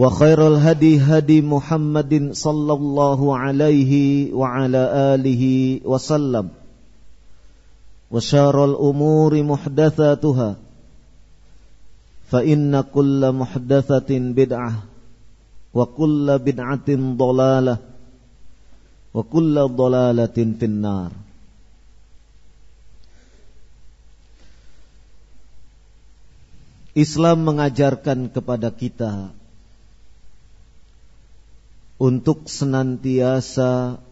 وخير الهدي هدي محمد صلى الله عليه وعلى آله وسلم وشار الأمور محدثاتها فإن كل محدثة بدعة وكل بدعة ضلالة وكل ضلالة في النار Islam mengajarkan kepada kita untuk senantiasa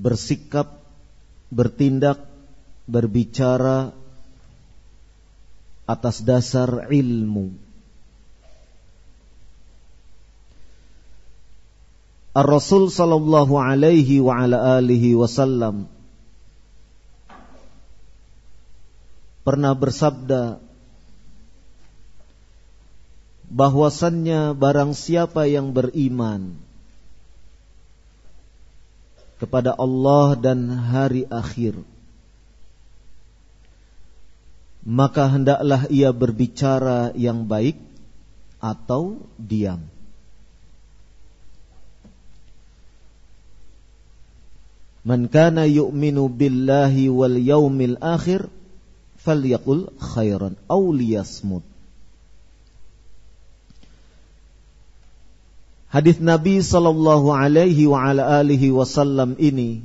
bersikap, bertindak, berbicara atas dasar ilmu. Ar-Rasul sallallahu alaihi wa ala alihi wasallam pernah bersabda bahwasannya barang siapa yang beriman kepada Allah dan hari akhir maka hendaklah ia berbicara yang baik atau diam. Man kana yu'minu billahi wal yaumil akhir falyaqul khairan aw liyasmut Hadis Nabi sallallahu alaihi wa ala wasallam ini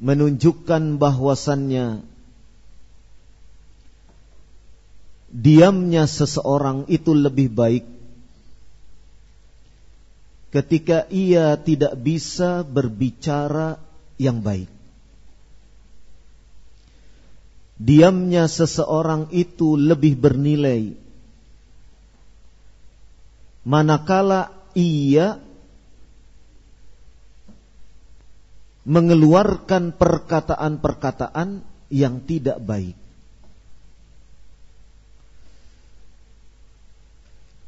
menunjukkan bahwasannya diamnya seseorang itu lebih baik ketika ia tidak bisa berbicara yang baik. Diamnya seseorang itu lebih bernilai manakala ia mengeluarkan perkataan-perkataan yang tidak baik.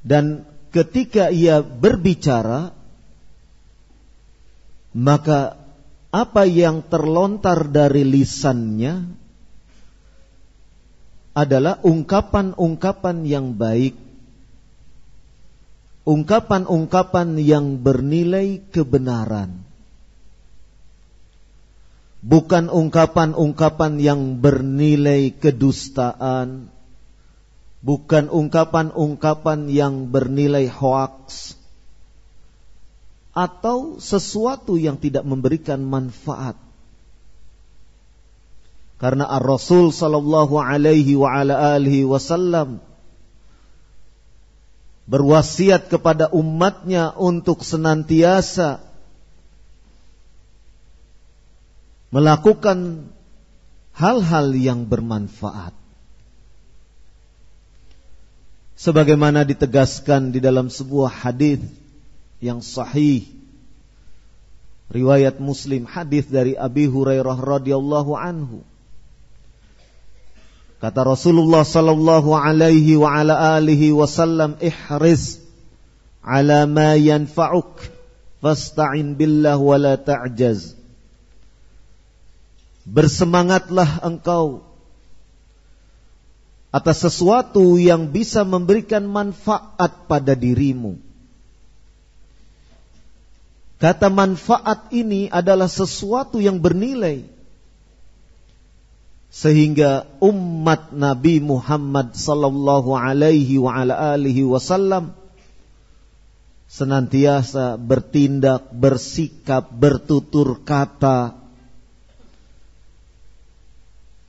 Dan ketika ia berbicara, maka apa yang terlontar dari lisannya adalah ungkapan-ungkapan yang baik ungkapan-ungkapan yang bernilai kebenaran. Bukan ungkapan-ungkapan yang bernilai kedustaan. Bukan ungkapan-ungkapan yang bernilai hoaks. Atau sesuatu yang tidak memberikan manfaat. Karena Ar-Rasul sallallahu alaihi wa ala alihi wasallam berwasiat kepada umatnya untuk senantiasa melakukan hal-hal yang bermanfaat. Sebagaimana ditegaskan di dalam sebuah hadis yang sahih riwayat Muslim hadis dari Abi Hurairah radhiyallahu anhu Kata Rasulullah sallallahu alaihi wa ala alihi wasallam ihris ala ma yanfa'uk fasta'in billah wa la ta'jaz. Bersemangatlah engkau atas sesuatu yang bisa memberikan manfaat pada dirimu. Kata manfaat ini adalah sesuatu yang bernilai sehingga umat Nabi Muhammad sallallahu alaihi wa ala alihi wasallam senantiasa bertindak, bersikap, bertutur kata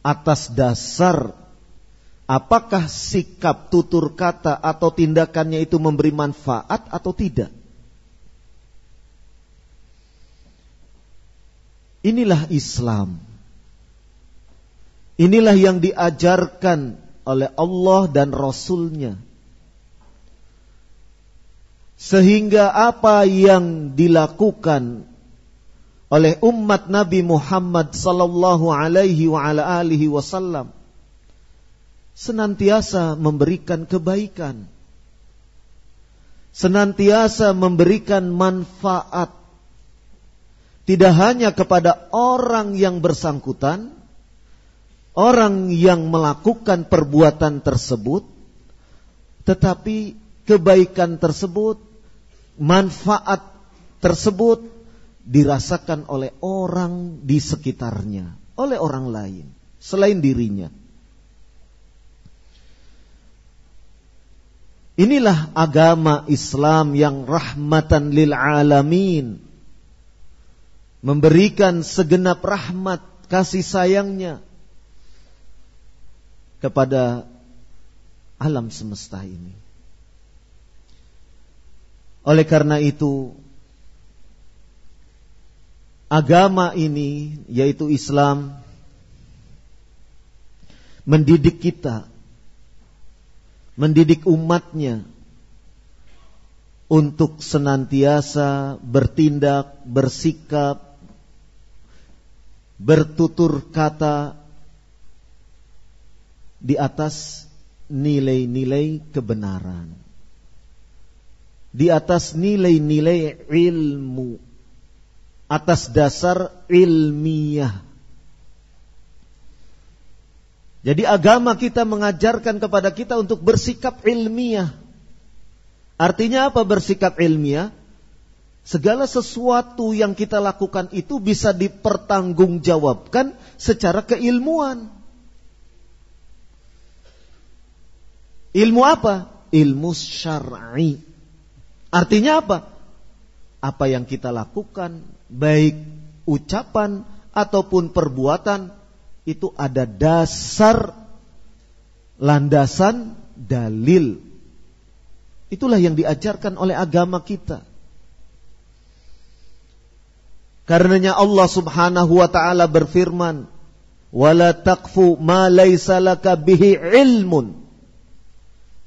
atas dasar apakah sikap tutur kata atau tindakannya itu memberi manfaat atau tidak. Inilah Islam. Inilah yang diajarkan oleh Allah dan Rasulnya. Sehingga apa yang dilakukan oleh umat Nabi Muhammad sallallahu alaihi wa ala alihi wasallam senantiasa memberikan kebaikan. Senantiasa memberikan manfaat tidak hanya kepada orang yang bersangkutan orang yang melakukan perbuatan tersebut, tetapi kebaikan tersebut, manfaat tersebut dirasakan oleh orang di sekitarnya, oleh orang lain selain dirinya. Inilah agama Islam yang rahmatan lil alamin. Memberikan segenap rahmat kasih sayangnya kepada alam semesta ini. Oleh karena itu, agama ini, yaitu Islam, mendidik kita, mendidik umatnya untuk senantiasa bertindak, bersikap, bertutur kata di atas nilai-nilai kebenaran. Di atas nilai-nilai ilmu. Atas dasar ilmiah. Jadi agama kita mengajarkan kepada kita untuk bersikap ilmiah. Artinya apa bersikap ilmiah? Segala sesuatu yang kita lakukan itu bisa dipertanggungjawabkan secara keilmuan. Ilmu apa? Ilmu syar'i. Artinya apa? Apa yang kita lakukan, baik ucapan ataupun perbuatan, itu ada dasar landasan dalil. Itulah yang diajarkan oleh agama kita. Karenanya Allah Subhanahu wa taala berfirman, "Wala taqfu ma laka bihi ilmun."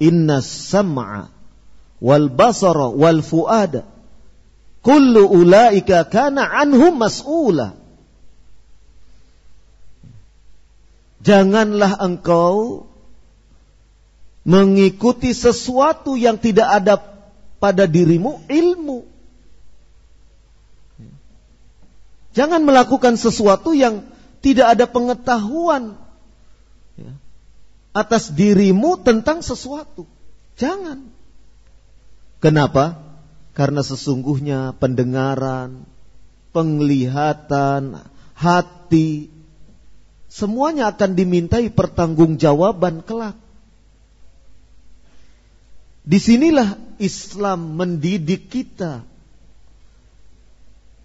Inna sam'a wal basara wal fuada kullu ulaika kana anhum mas'ula Janganlah engkau mengikuti sesuatu yang tidak ada pada dirimu ilmu. Jangan melakukan sesuatu yang tidak ada pengetahuan atas dirimu tentang sesuatu. Jangan. Kenapa? Karena sesungguhnya pendengaran, penglihatan, hati, semuanya akan dimintai pertanggungjawaban kelak. Di sinilah Islam mendidik kita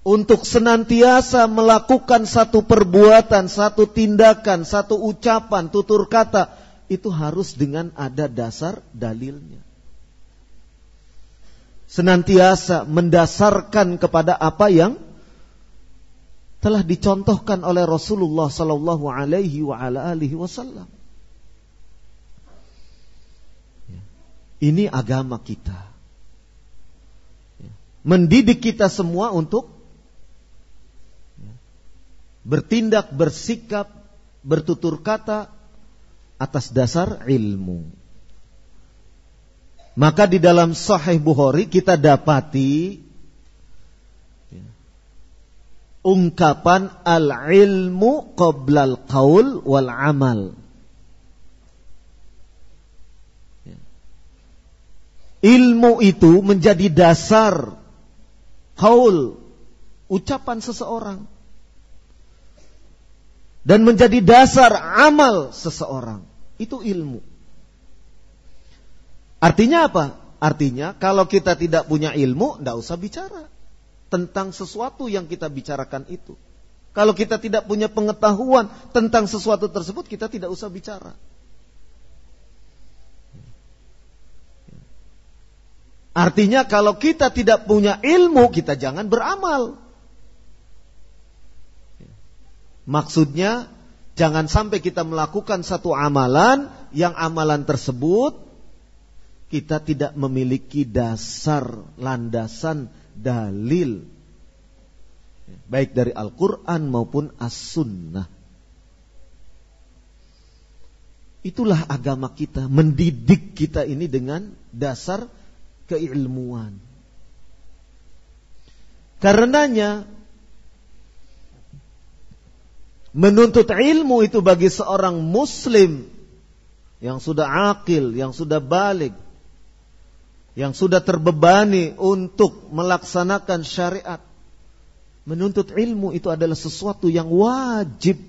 untuk senantiasa melakukan satu perbuatan, satu tindakan, satu ucapan, tutur kata itu harus dengan ada dasar dalilnya. senantiasa mendasarkan kepada apa yang telah dicontohkan oleh Rasulullah sallallahu alaihi wa ala alihi wasallam. Ini agama kita. Mendidik kita semua untuk bertindak, bersikap, bertutur kata atas dasar ilmu. Maka di dalam Sahih Bukhari kita dapati ungkapan al-ilmu qabla al-qaul wal amal. Ilmu itu menjadi dasar qaul ucapan seseorang dan menjadi dasar amal seseorang. Itu ilmu. Artinya apa? Artinya kalau kita tidak punya ilmu, tidak usah bicara tentang sesuatu yang kita bicarakan itu. Kalau kita tidak punya pengetahuan tentang sesuatu tersebut, kita tidak usah bicara. Artinya kalau kita tidak punya ilmu, kita jangan beramal. Maksudnya, jangan sampai kita melakukan satu amalan yang amalan tersebut kita tidak memiliki dasar landasan dalil baik dari Al-Qur'an maupun As-Sunnah. Itulah agama kita, mendidik kita ini dengan dasar keilmuan. Karenanya menuntut ilmu itu bagi seorang muslim yang sudah akil, yang sudah balik, yang sudah terbebani untuk melaksanakan syariat. Menuntut ilmu itu adalah sesuatu yang wajib.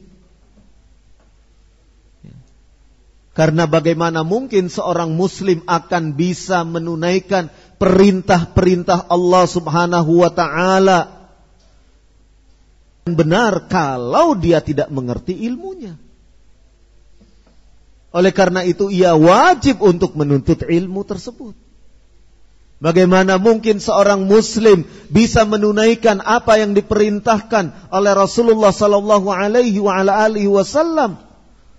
Karena bagaimana mungkin seorang muslim akan bisa menunaikan perintah-perintah Allah Subhanahu wa taala benar kalau dia tidak mengerti ilmunya oleh karena itu ia wajib untuk menuntut ilmu tersebut Bagaimana mungkin seorang muslim bisa menunaikan apa yang diperintahkan oleh Rasulullah sallallahu alaihi wasallam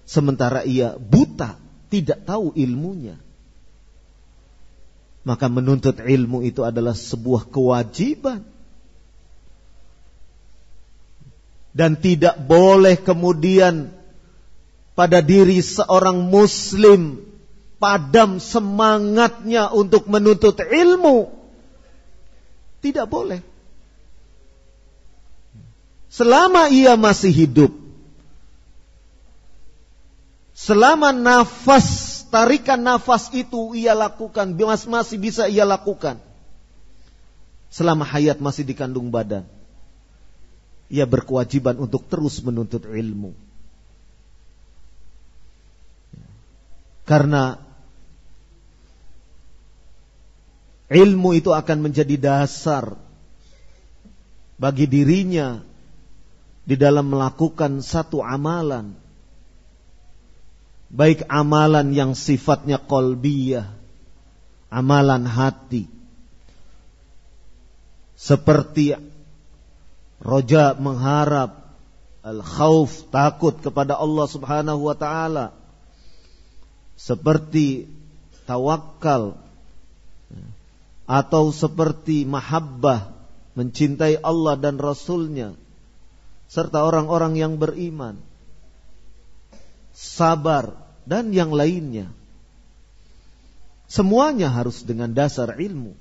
sementara ia buta, tidak tahu ilmunya. Maka menuntut ilmu itu adalah sebuah kewajiban. Dan tidak boleh kemudian pada diri seorang muslim padam semangatnya untuk menuntut ilmu. Tidak boleh. Selama ia masih hidup. Selama nafas, tarikan nafas itu ia lakukan, masih bisa ia lakukan. Selama hayat masih dikandung badan. Ia berkewajiban untuk terus menuntut ilmu. Karena Ilmu itu akan menjadi dasar bagi dirinya di dalam melakukan satu amalan. Baik amalan yang sifatnya kolbiyah, amalan hati. Seperti roja mengharap, al-khawf takut kepada Allah subhanahu wa ta'ala. Seperti tawakal atau seperti mahabbah mencintai Allah dan Rasulnya serta orang-orang yang beriman sabar dan yang lainnya semuanya harus dengan dasar ilmu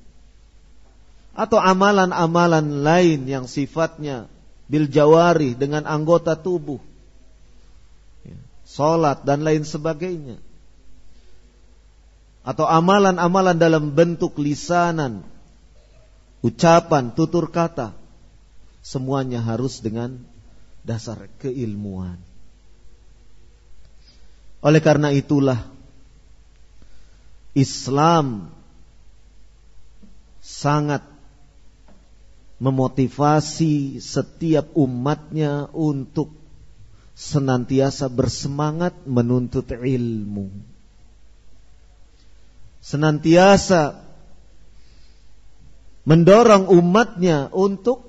atau amalan-amalan lain yang sifatnya bil jawari dengan anggota tubuh. Salat dan lain sebagainya. Atau amalan-amalan dalam bentuk lisanan, ucapan, tutur kata, semuanya harus dengan dasar keilmuan. Oleh karena itulah Islam sangat memotivasi setiap umatnya untuk senantiasa bersemangat menuntut ilmu senantiasa mendorong umatnya untuk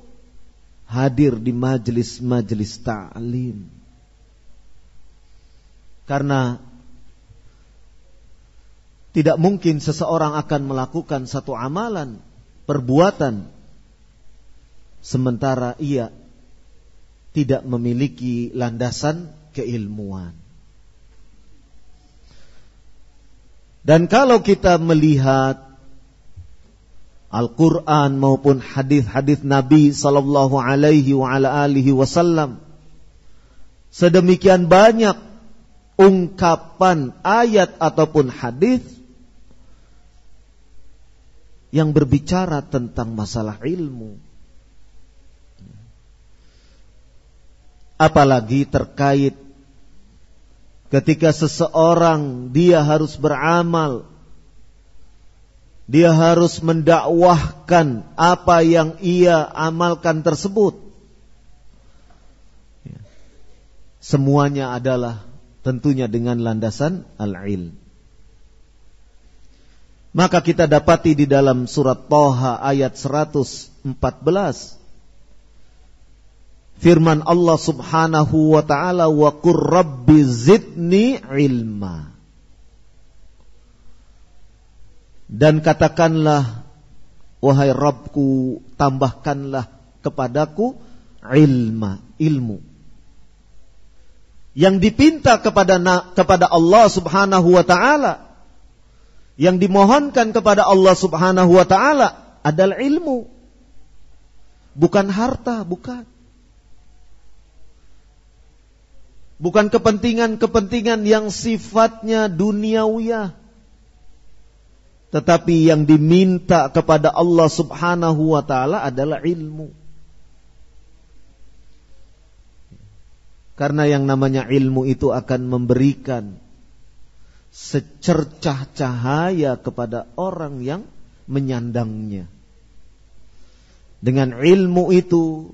hadir di majelis-majelis ta'lim. Karena tidak mungkin seseorang akan melakukan satu amalan, perbuatan, sementara ia tidak memiliki landasan keilmuan. Dan kalau kita melihat Al-Quran maupun hadis-hadis Nabi Sallallahu Alaihi Wasallam. Sedemikian banyak ungkapan ayat ataupun hadis yang berbicara tentang masalah ilmu. Apalagi terkait ketika seseorang dia harus beramal dia harus mendakwahkan apa yang ia amalkan tersebut. Ya. Semuanya adalah tentunya dengan landasan al-ilm. Maka kita dapati di dalam surat Toha ayat 114 firman Allah Subhanahu wa taala wa qur rabbi zidni ilma. Dan katakanlah wahai Rabbku tambahkanlah kepadaku ilma ilmu. Yang dipinta kepada kepada Allah Subhanahu wa taala yang dimohonkan kepada Allah Subhanahu wa taala adalah ilmu bukan harta bukan bukan kepentingan-kepentingan yang sifatnya duniawiyah tetapi yang diminta kepada Allah Subhanahu wa taala adalah ilmu. Karena yang namanya ilmu itu akan memberikan secercah cahaya kepada orang yang menyandangnya. Dengan ilmu itu,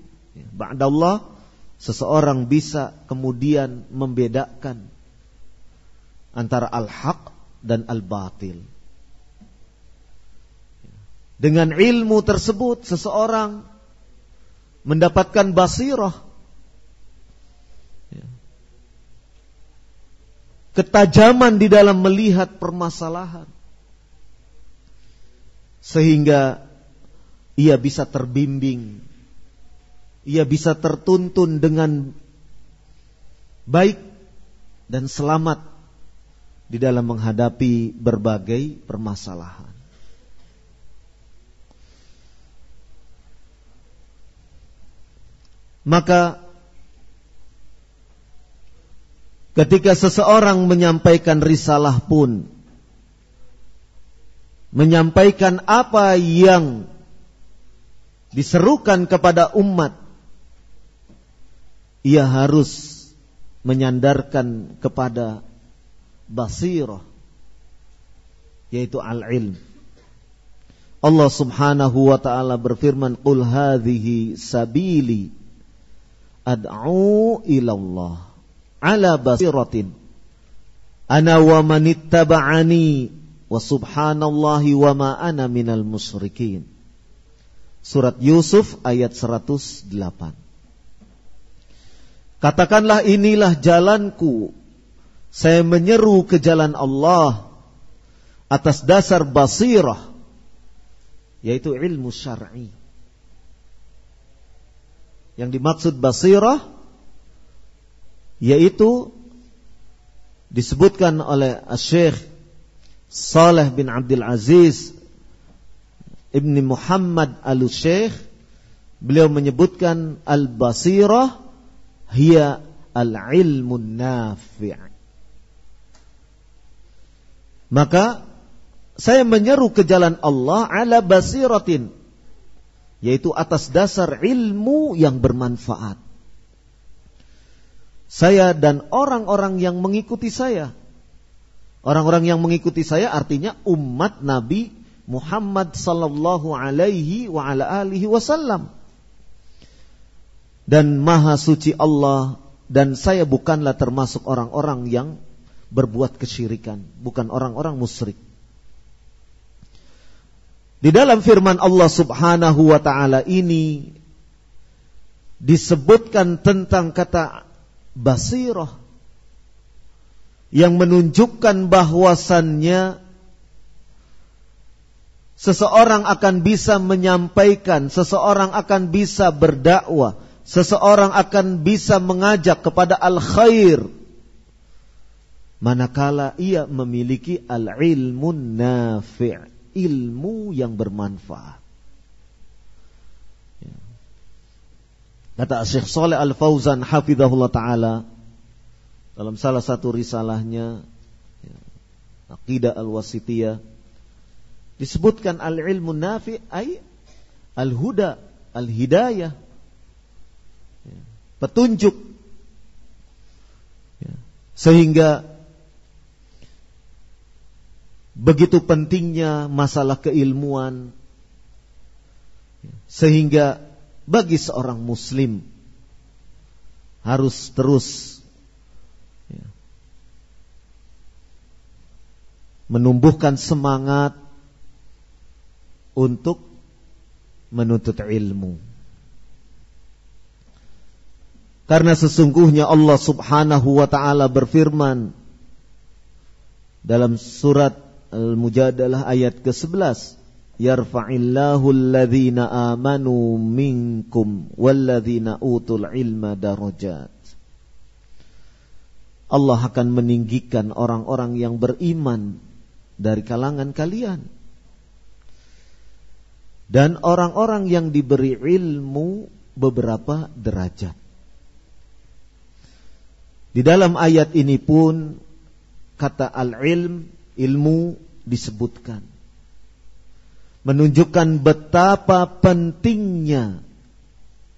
ba'dallah seseorang bisa kemudian membedakan antara al-haq dan al-batil. Dengan ilmu tersebut seseorang mendapatkan basirah. Ya. Ketajaman di dalam melihat permasalahan. Sehingga ia bisa terbimbing. Ia bisa tertuntun dengan baik dan selamat di dalam menghadapi berbagai permasalahan. Maka ketika seseorang menyampaikan risalah pun menyampaikan apa yang diserukan kepada umat ia harus menyandarkan kepada basirah yaitu al-ilm. Allah Subhanahu wa taala berfirman qul hadhihi sabili ad'u ilallah ala basiratin. Ana wa manittaba'ani wa subhanallahi wa ma ana minal musyrikin. Surat Yusuf ayat 108 Katakanlah inilah jalanku. Saya menyeru ke jalan Allah Atas dasar basirah Yaitu ilmu syar'i. Yang dimaksud basirah yaitu disebutkan oleh Syekh Saleh bin Abdul Aziz Ibni Muhammad al-Syekh. Beliau menyebutkan al-basirah hiya al-ilmu nafi' maka saya menyeru ke jalan Allah ala basiratin yaitu atas dasar ilmu yang bermanfaat. Saya dan orang-orang yang mengikuti saya. Orang-orang yang mengikuti saya artinya umat Nabi Muhammad sallallahu alaihi wa ala alihi wasallam. Dan maha suci Allah dan saya bukanlah termasuk orang-orang yang berbuat kesyirikan, bukan orang-orang musyrik. Di dalam firman Allah Subhanahu wa taala ini disebutkan tentang kata basirah yang menunjukkan bahwasannya seseorang akan bisa menyampaikan, seseorang akan bisa berdakwah, seseorang akan bisa mengajak kepada al-khair. Manakala ia memiliki al-ilmun nafi' ilmu yang bermanfaat. Ya. kata Syekh Saleh Al-Fauzan hafizahullah taala dalam salah satu risalahnya ya, Aqidah Al-Wasitiyah disebutkan al-ilmu nafi' ay al-huda al-hidayah. ya, petunjuk sehingga begitu pentingnya masalah keilmuan sehingga bagi seorang muslim harus terus ya, menumbuhkan semangat untuk menuntut ilmu. Karena sesungguhnya Allah Subhanahu wa taala berfirman dalam surat Al-Mujadalah ayat ke-11 Yarfa'illahu alladhina amanu minkum walladhina utul ilma darajat Allah akan meninggikan orang-orang yang beriman dari kalangan kalian dan orang-orang yang diberi ilmu beberapa derajat. Di dalam ayat ini pun kata al-ilm ilmu disebutkan. Menunjukkan betapa pentingnya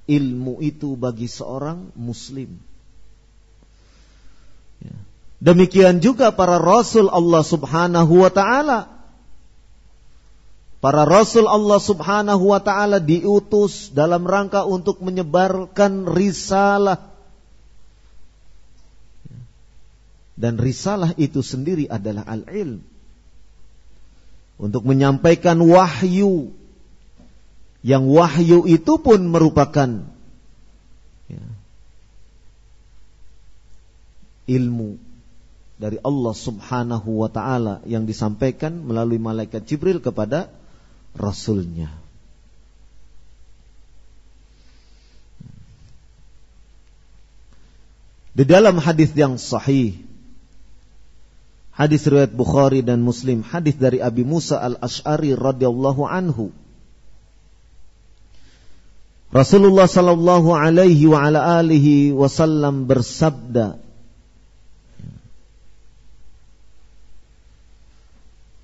ilmu itu bagi seorang muslim. Ya. Demikian juga para rasul Allah Subhanahu wa taala. Para rasul Allah Subhanahu wa taala diutus dalam rangka untuk menyebarkan risalah. Dan risalah itu sendiri adalah al-ilm untuk menyampaikan wahyu yang wahyu itu pun merupakan ya, ilmu dari Allah Subhanahu wa taala yang disampaikan melalui malaikat Jibril kepada rasulnya. Di dalam hadis yang sahih Hadis riwayat Bukhari dan Muslim, hadis dari Abi Musa Al-Asy'ari radhiyallahu anhu. Rasulullah sallallahu alaihi wa ala alihi wasallam bersabda,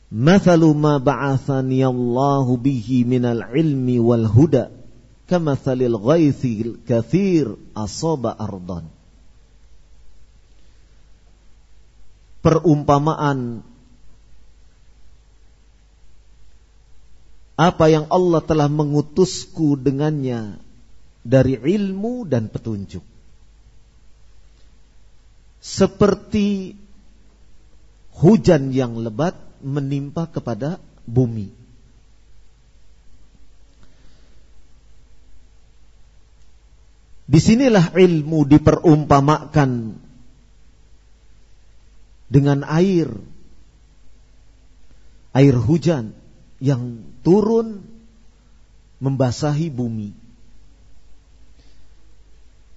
"Mathalu ma ba'athani Allah bihi minal ilmi wal huda, kamathalil ghaithi kathir asaba ardan." Perumpamaan apa yang Allah telah mengutusku dengannya dari ilmu dan petunjuk. Seperti hujan yang lebat menimpa kepada bumi. Di sinilah ilmu diperumpamakan dengan air air hujan yang turun membasahi bumi.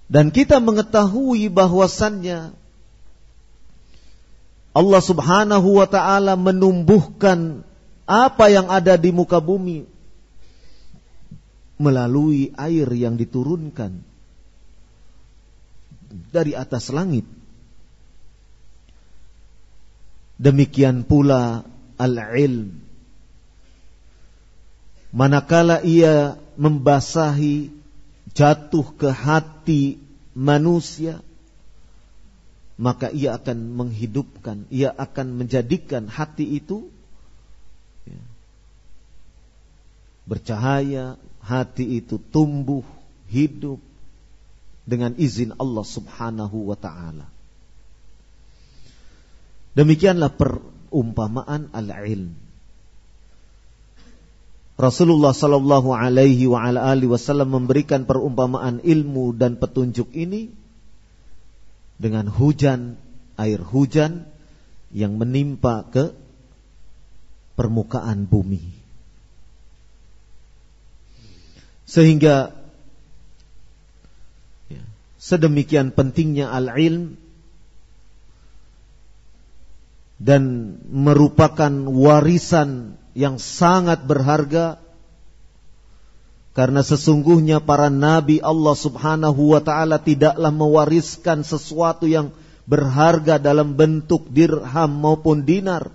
Dan kita mengetahui bahwasannya Allah Subhanahu wa taala menumbuhkan apa yang ada di muka bumi melalui air yang diturunkan dari atas langit. Demikian pula al-ilm. Manakala ia membasahi jatuh ke hati manusia, maka ia akan menghidupkan, ia akan menjadikan hati itu ya, bercahaya, hati itu tumbuh, hidup dengan izin Allah Subhanahu wa taala. Demikianlah perumpamaan al-ilm. Rasulullah Sallallahu Alaihi wa ala Wasallam memberikan perumpamaan ilmu dan petunjuk ini dengan hujan, air hujan yang menimpa ke permukaan bumi. Sehingga ya, sedemikian pentingnya al-ilm dan merupakan warisan yang sangat berharga karena sesungguhnya para nabi Allah Subhanahu wa taala tidaklah mewariskan sesuatu yang berharga dalam bentuk dirham maupun dinar.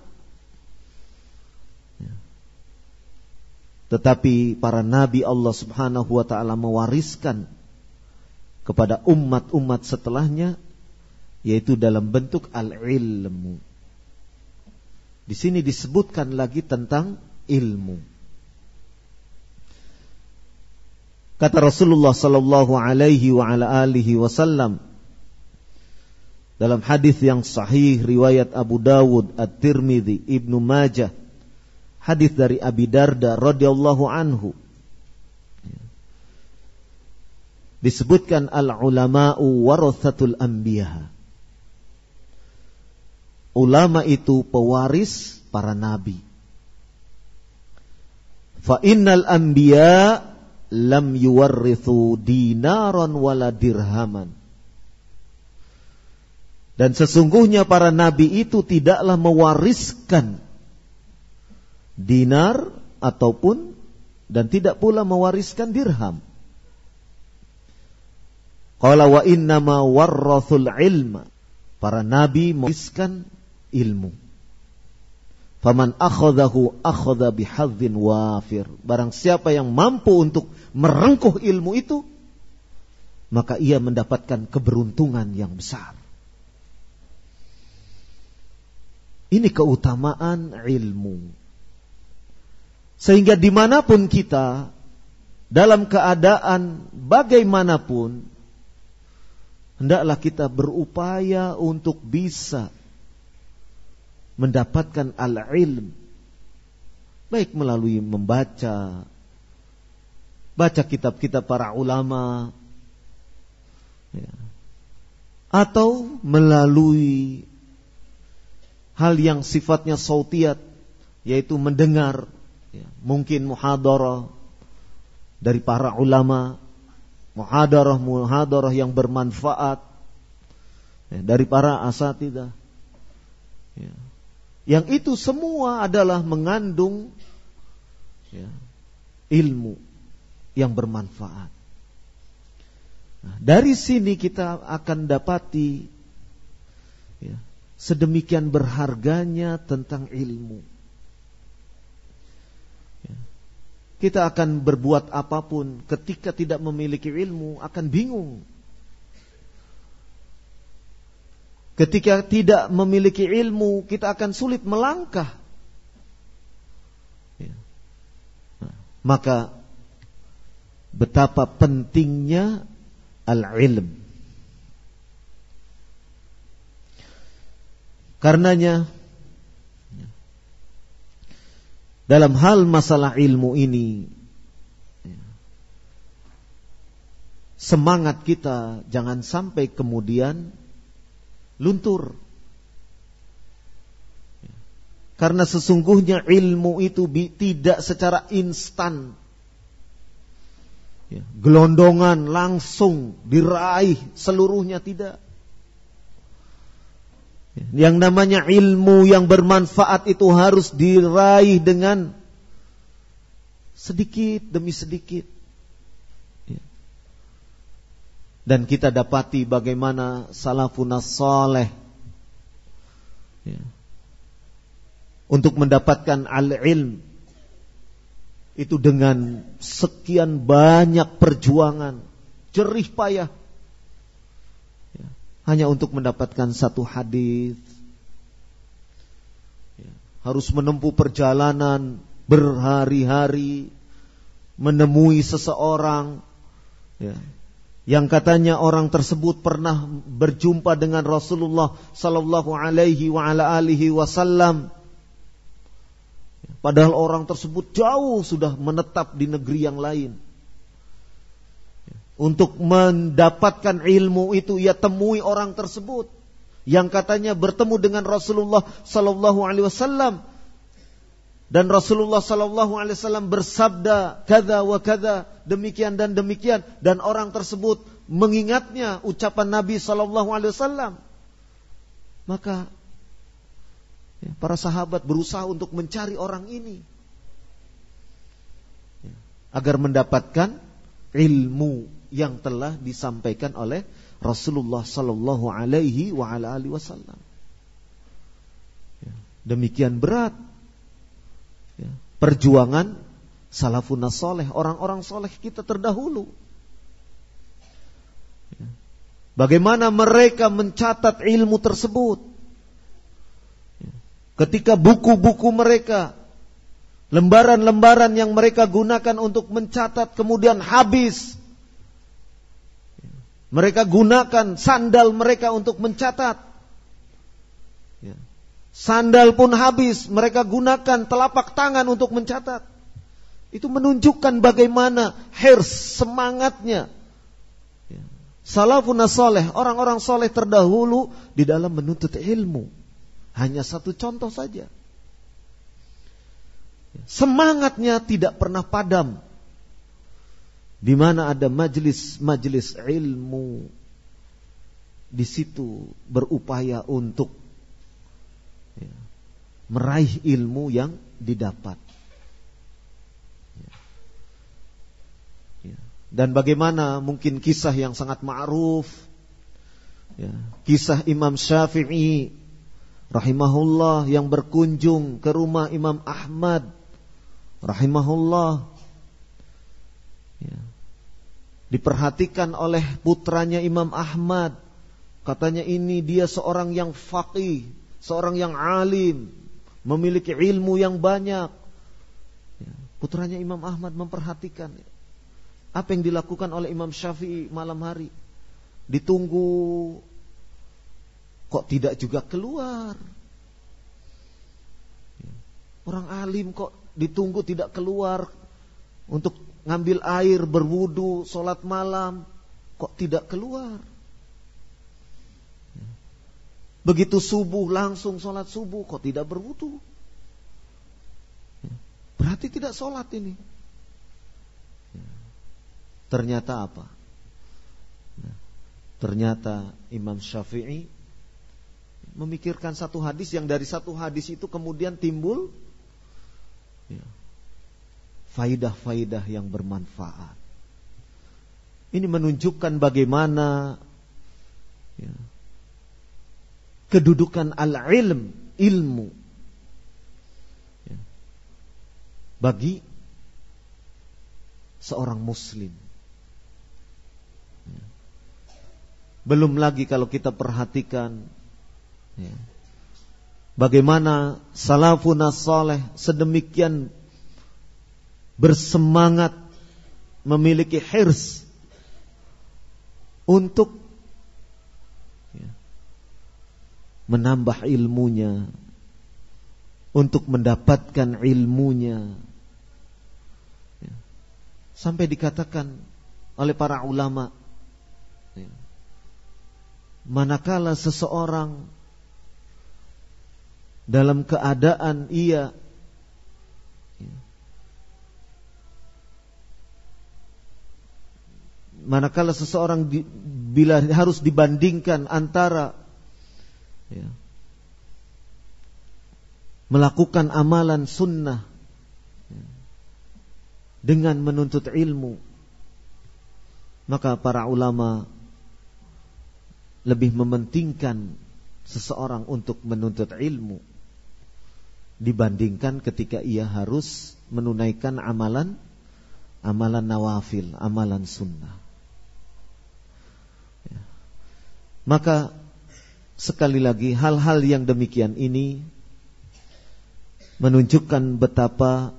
Tetapi para nabi Allah Subhanahu wa taala mewariskan kepada umat-umat setelahnya yaitu dalam bentuk al-ilmu. Di sini disebutkan lagi tentang ilmu. Kata Rasulullah sallallahu alaihi wa ala alihi wasallam dalam hadis yang sahih riwayat Abu Dawud, At-Tirmidzi, Ibnu Majah, hadis dari Abi Darda radhiyallahu anhu. Disebutkan al-ulama'u warathatul anbiya. Ulama itu pewaris para nabi. Fa innal anbiya lam yuwarrithu dinaron wala dirhaman. Dan sesungguhnya para nabi itu tidaklah mewariskan dinar ataupun dan tidak pula mewariskan dirham. Qala wa innama warrathul ilma. Para nabi mewariskan ilmu. Faman akhadahu akhadha bihadzin wafir. Barang siapa yang mampu untuk merengkuh ilmu itu, maka ia mendapatkan keberuntungan yang besar. Ini keutamaan ilmu. Sehingga di mana pun kita, dalam keadaan bagaimanapun, hendaklah kita berupaya untuk bisa mendapatkan al-ilm. Baik melalui membaca baca kitab-kitab para ulama ya, atau melalui hal yang sifatnya sautiat yaitu mendengar ya, mungkin muhadarah dari para ulama muhadarah muhadarah yang bermanfaat ya, dari para asatidah ya, yang itu semua adalah mengandung ya, ilmu yang bermanfaat. Nah, dari sini kita akan dapati ya, sedemikian berharganya tentang ilmu. Ya. Kita akan berbuat apa pun ketika tidak memiliki ilmu akan bingung. Ketika tidak memiliki ilmu, kita akan sulit melangkah. Ya. Maka betapa pentingnya al-ilm. Karenanya dalam hal masalah ilmu ini semangat kita jangan sampai kemudian luntur. Karena sesungguhnya ilmu itu tidak secara instan. Ya, gelondongan langsung diraih seluruhnya tidak. Ya, yang namanya ilmu yang bermanfaat itu harus diraih dengan sedikit demi sedikit. Dan kita dapati bagaimana salafun saleh ya, untuk mendapatkan al-ilm itu dengan sekian banyak perjuangan jerih payah ya, hanya untuk mendapatkan satu hadis ya, harus menempuh perjalanan berhari-hari menemui seseorang ya, yang katanya orang tersebut pernah berjumpa dengan Rasulullah sallallahu alaihi wa ala alihi wasallam. Padahal orang tersebut jauh sudah menetap di negeri yang lain. Untuk mendapatkan ilmu itu ia temui orang tersebut. Yang katanya bertemu dengan Rasulullah sallallahu alaihi wasallam dan Rasulullah sallallahu alaihi wasallam bersabda kada wa kada demikian dan demikian. Dan orang tersebut mengingatnya ucapan Nabi sallallahu alaihi wasallam. Maka ya, para sahabat berusaha untuk mencari orang ini. Ya, agar mendapatkan ilmu yang telah disampaikan oleh Rasulullah sallallahu alaihi wasallam. Ya, demikian berat perjuangan salafun soleh, orang-orang soleh kita terdahulu. Ya, bagaimana mereka mencatat ilmu tersebut? Ya, ketika buku-buku mereka, lembaran-lembaran yang mereka gunakan untuk mencatat kemudian habis, mereka gunakan sandal mereka untuk mencatat. Ya. Sandal pun habis, mereka gunakan telapak tangan untuk mencatat. Itu menunjukkan bagaimana hers semangatnya. Ya. Salafun soleh, orang-orang soleh terdahulu di dalam menuntut ilmu. Hanya satu contoh saja. Semangatnya tidak pernah padam di mana ada majelis-majelis ilmu di situ berupaya untuk ya, meraih ilmu yang didapat. Ya. Ya. Dan bagaimana mungkin kisah yang sangat ma'ruf ya, kisah Imam Syafi'i rahimahullah yang berkunjung ke rumah Imam Ahmad rahimahullah ya, diperhatikan oleh putranya Imam Ahmad. Katanya ini dia seorang yang faqih, seorang yang alim, memiliki ilmu yang banyak. Ya, putranya Imam Ahmad memperhatikan apa yang dilakukan oleh Imam Syafi'i malam hari. Ditunggu kok tidak juga keluar. Ya, orang alim kok ditunggu tidak keluar untuk ngambil air, berwudu, sholat malam, kok tidak keluar? Begitu subuh langsung sholat subuh, kok tidak berwudu? Berarti tidak sholat ini. Ternyata apa? Ternyata Imam Syafi'i memikirkan satu hadis yang dari satu hadis itu kemudian timbul faidah-faidah yang bermanfaat. Ini menunjukkan bagaimana kedudukan al-ilm, ilmu ya, bagi seorang muslim. Ya. Belum lagi kalau kita perhatikan ya, bagaimana salafun saleh sedemikian bersemangat memiliki hirs untuk ya, menambah ilmunya, untuk mendapatkan ilmunya. Ya, sampai dikatakan oleh para ulama, ya, manakala seseorang dalam keadaan ia manakala seseorang bila harus dibandingkan antara ya, melakukan amalan sunnah. Ya, dengan menuntut ilmu. Maka para ulama lebih mementingkan seseorang untuk menuntut ilmu dibandingkan ketika ia harus menunaikan amalan amalan nawafil, amalan sunnah. Maka sekali lagi hal-hal yang demikian ini menunjukkan betapa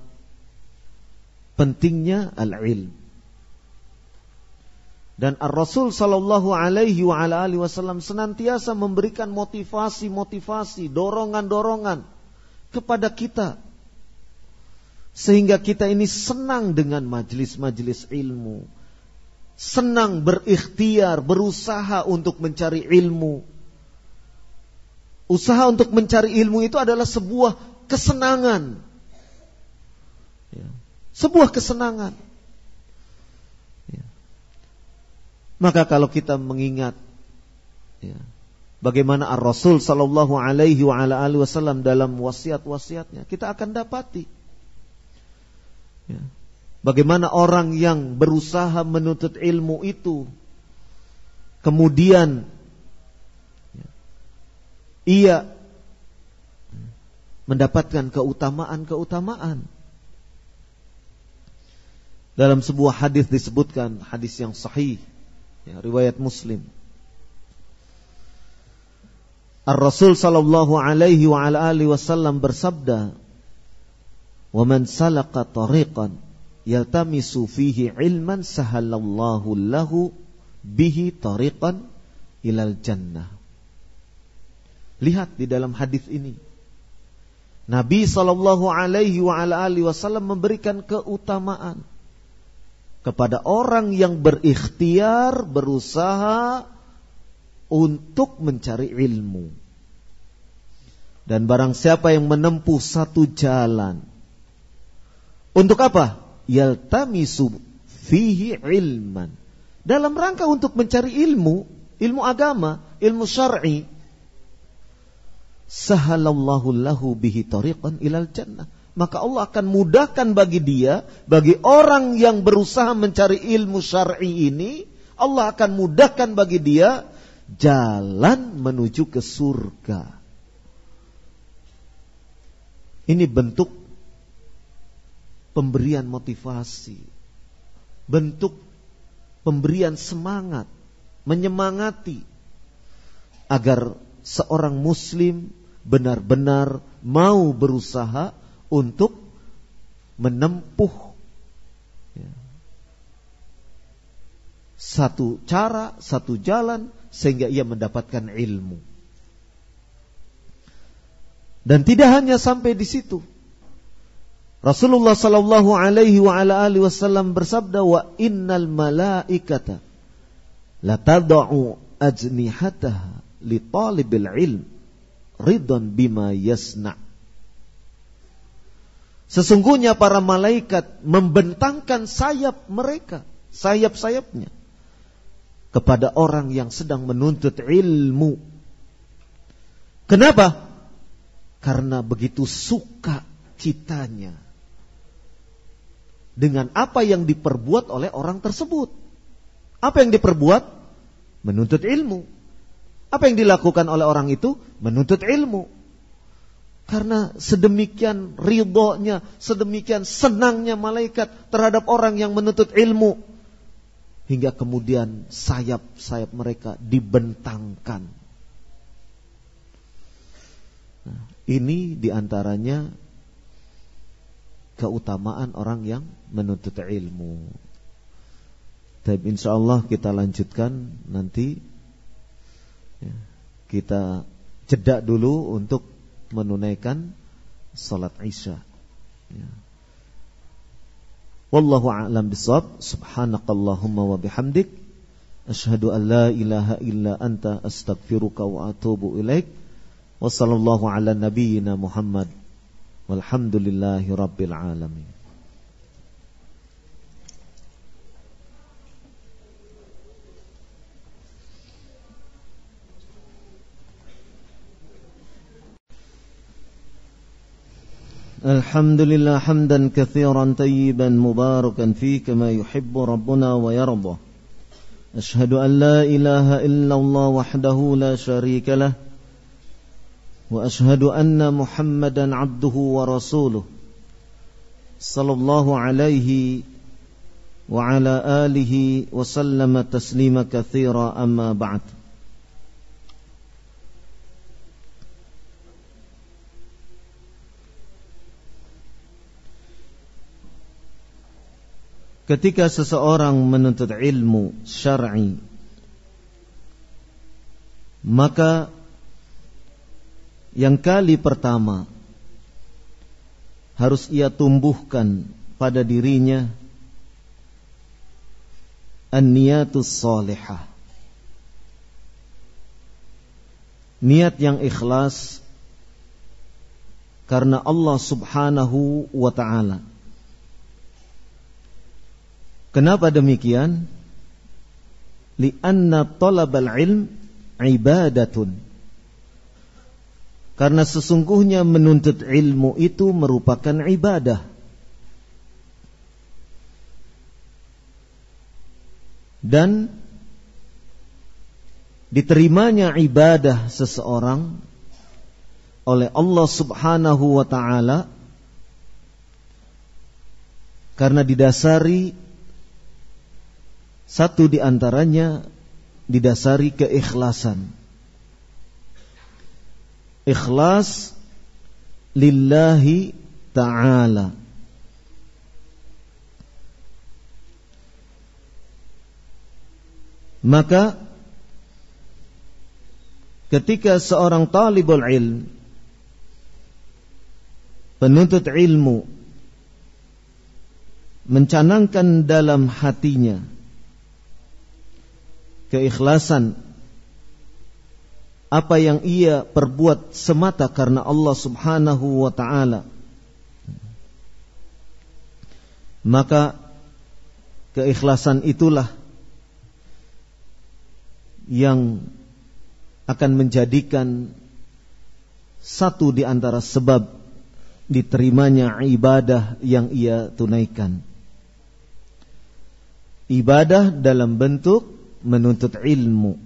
pentingnya al-ilm. Dan Ar-Rasul sallallahu alaihi wa ala alihi wasallam senantiasa memberikan motivasi-motivasi, dorongan-dorongan kepada kita Sehingga kita ini senang dengan majelis-majelis ilmu. Senang berikhtiar, berusaha untuk mencari ilmu. Usaha untuk mencari ilmu itu adalah sebuah kesenangan. Ya. Sebuah kesenangan. Ya. Maka kalau kita mengingat ya, bagaimana Ar Rasul Sallallahu Alaihi Wasallam dalam wasiat-wasiatnya, kita akan dapati. Bagaimana orang yang berusaha menuntut ilmu itu kemudian ia mendapatkan keutamaan-keutamaan. Dalam sebuah hadis disebutkan hadis yang sahih, ya, riwayat Muslim. Ar Rasul sallallahu alaihi wa ala alihi wasallam bersabda, "Wa man salaka tariqan yaltamisu fihi ilman sahalallahu lahu bihi tariqan ilal jannah." Lihat di dalam hadis ini. Nabi Shallallahu Alaihi Wasallam memberikan keutamaan kepada orang yang berikhtiar berusaha untuk mencari ilmu. Dan barang siapa yang menempuh satu jalan untuk apa? Yaltamisu fihi ilman. Dalam rangka untuk mencari ilmu, ilmu agama, ilmu syar'i. Sahalallahu lahu bihi tariqan ilal jannah. Maka Allah akan mudahkan bagi dia, bagi orang yang berusaha mencari ilmu syar'i ini, Allah akan mudahkan bagi dia jalan menuju ke surga. Ini bentuk pemberian motivasi, bentuk pemberian semangat, menyemangati agar seorang muslim benar-benar mau berusaha untuk menempuh ya, satu cara, satu jalan sehingga ia mendapatkan ilmu. Dan tidak hanya sampai di situ. Rasulullah sallallahu alaihi wa ala alihi wasallam bersabda wa innal malaikata la tad'u ajnihataha li talibil ilm ridon bima yasna Sesungguhnya para malaikat membentangkan sayap mereka, sayap-sayapnya kepada orang yang sedang menuntut ilmu. Kenapa? Karena begitu suka kitanya dengan apa yang diperbuat oleh orang tersebut. Apa yang diperbuat? Menuntut ilmu. Apa yang dilakukan oleh orang itu? Menuntut ilmu. Karena sedemikian ridhonya, sedemikian senangnya malaikat terhadap orang yang menuntut ilmu. Hingga kemudian sayap-sayap mereka dibentangkan. Nah, ini di antaranya keutamaan orang yang menuntut ilmu. Tapi insya Allah kita lanjutkan nanti kita jeda dulu untuk menunaikan salat isya. Ya. Wallahu a'lam bishawab. Subhanakallahumma wa bihamdik asyhadu an la ilaha illa anta astaghfiruka wa atubu ilaik. Wa sallallahu ala nabiyyina Muhammad Walhamdulillahi Rabbil Alamin الحمد لله حمدا كثيرا طيبا مباركا فيه كما يحب ربنا ويرضى. أشهد أن لا إله إلا الله وحده لا شريك له وأشهد أن محمدا عبده ورسوله صلى الله عليه وعلى آله وسلم تسليما كثيرا أما بعد. Ketika seseorang menuntut ilmu syar'i maka yang kali pertama harus ia tumbuhkan pada dirinya an-niyatus salihah. Niat yang ikhlas karena Allah Subhanahu wa taala. Kenapa demikian? Lianna talabal ilm ibadatun. Karena sesungguhnya menuntut ilmu itu merupakan ibadah. Dan diterimanya ibadah seseorang oleh Allah Subhanahu wa taala karena didasari satu di antaranya didasari keikhlasan. Ikhlas lillahi ta'ala. Maka ketika seorang talibul ilm penuntut ilmu mencanangkan dalam hatinya keikhlasan apa yang ia perbuat semata karena Allah Subhanahu wa taala maka keikhlasan itulah yang akan menjadikan satu di antara sebab diterimanya ibadah yang ia tunaikan. Ibadah dalam bentuk menuntut ilmu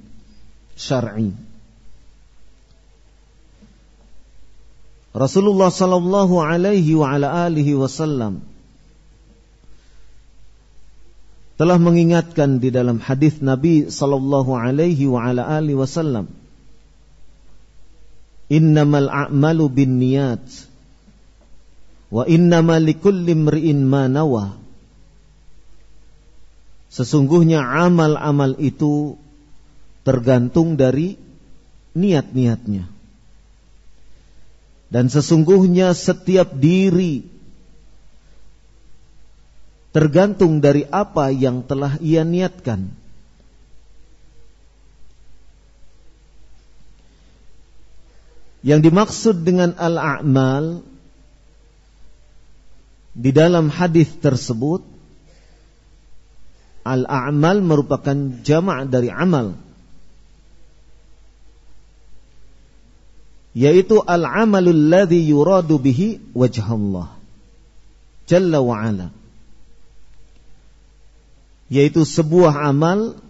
syar'i. Rasulullah sallallahu alaihi wa ala alihi wasallam telah mengingatkan di dalam hadis Nabi sallallahu alaihi wa ala alihi wasallam Innamal a'malu binniyat wa innamal likulli imri'in ma nawa Sesungguhnya amal-amal itu tergantung dari niat-niatnya. Dan sesungguhnya setiap diri tergantung dari apa yang telah ia niatkan. Yang dimaksud dengan al-a'mal di dalam hadis tersebut Al-a'mal merupakan jama' dari amal. Yaitu al-amalul ladzi yuradu bihi wajh Allah. Jalla wa ala. Yaitu sebuah amal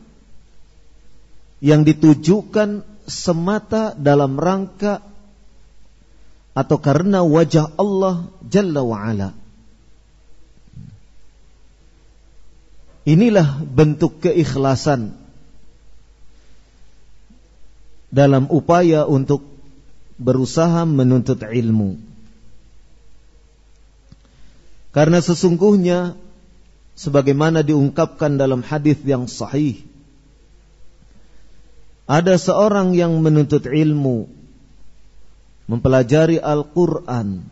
yang ditujukan semata dalam rangka atau karena wajah Allah Jalla wa ala. Inilah bentuk keikhlasan dalam upaya untuk berusaha menuntut ilmu. Karena sesungguhnya sebagaimana diungkapkan dalam hadis yang sahih ada seorang yang menuntut ilmu mempelajari Al-Qur'an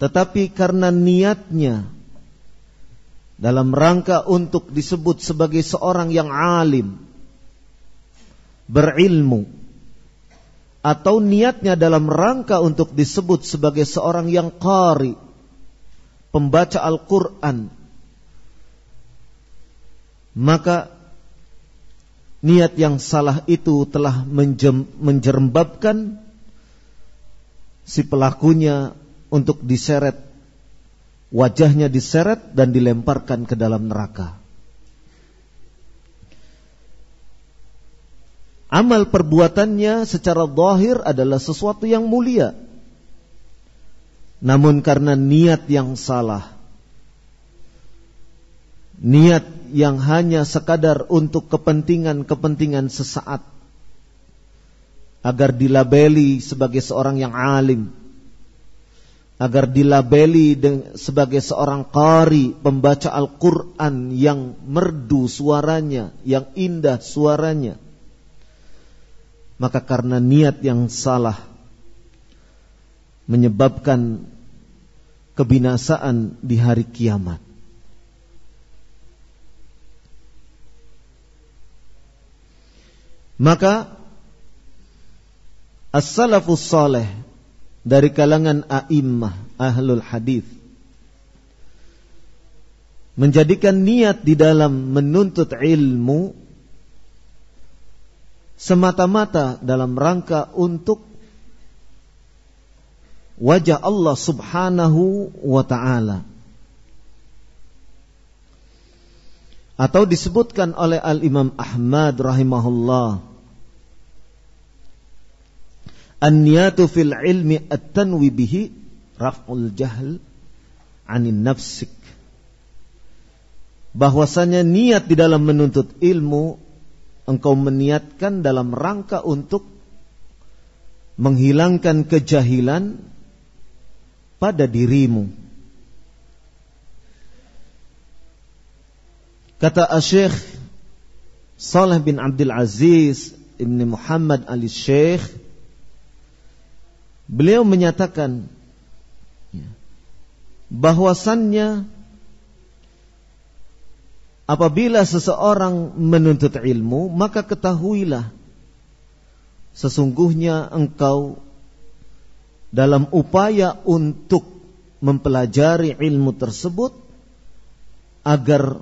tetapi karena niatnya dalam rangka untuk disebut sebagai seorang yang alim, berilmu, atau niatnya dalam rangka untuk disebut sebagai seorang yang qari, pembaca Al-Quran, maka niat yang salah itu telah menjerembabkan si pelakunya untuk diseret wajahnya diseret dan dilemparkan ke dalam neraka. Amal perbuatannya secara zahir adalah sesuatu yang mulia. Namun karena niat yang salah, niat yang hanya sekadar untuk kepentingan-kepentingan sesaat, agar dilabeli sebagai seorang yang alim, agar dilabeli sebagai seorang qari pembaca Al-Qur'an yang merdu suaranya, yang indah suaranya. Maka karena niat yang salah menyebabkan kebinasaan di hari kiamat. Maka as-salafus saleh dari kalangan a'immah ahlul hadis menjadikan niat di dalam menuntut ilmu semata-mata dalam rangka untuk wajah Allah Subhanahu wa taala. Atau disebutkan oleh Al-Imam Ahmad rahimahullah An-niyatu fil ilmi at-tanwi bihi raf'ul jahl 'anin nafsik bahwasanya niat di dalam menuntut ilmu engkau meniatkan dalam rangka untuk menghilangkan kejahilan pada dirimu. Kata Syekh Saleh bin Abdul Aziz Ibn Muhammad Ali Syekh Beliau menyatakan ya, bahwasannya apabila seseorang menuntut ilmu maka ketahuilah sesungguhnya engkau dalam upaya untuk mempelajari ilmu tersebut agar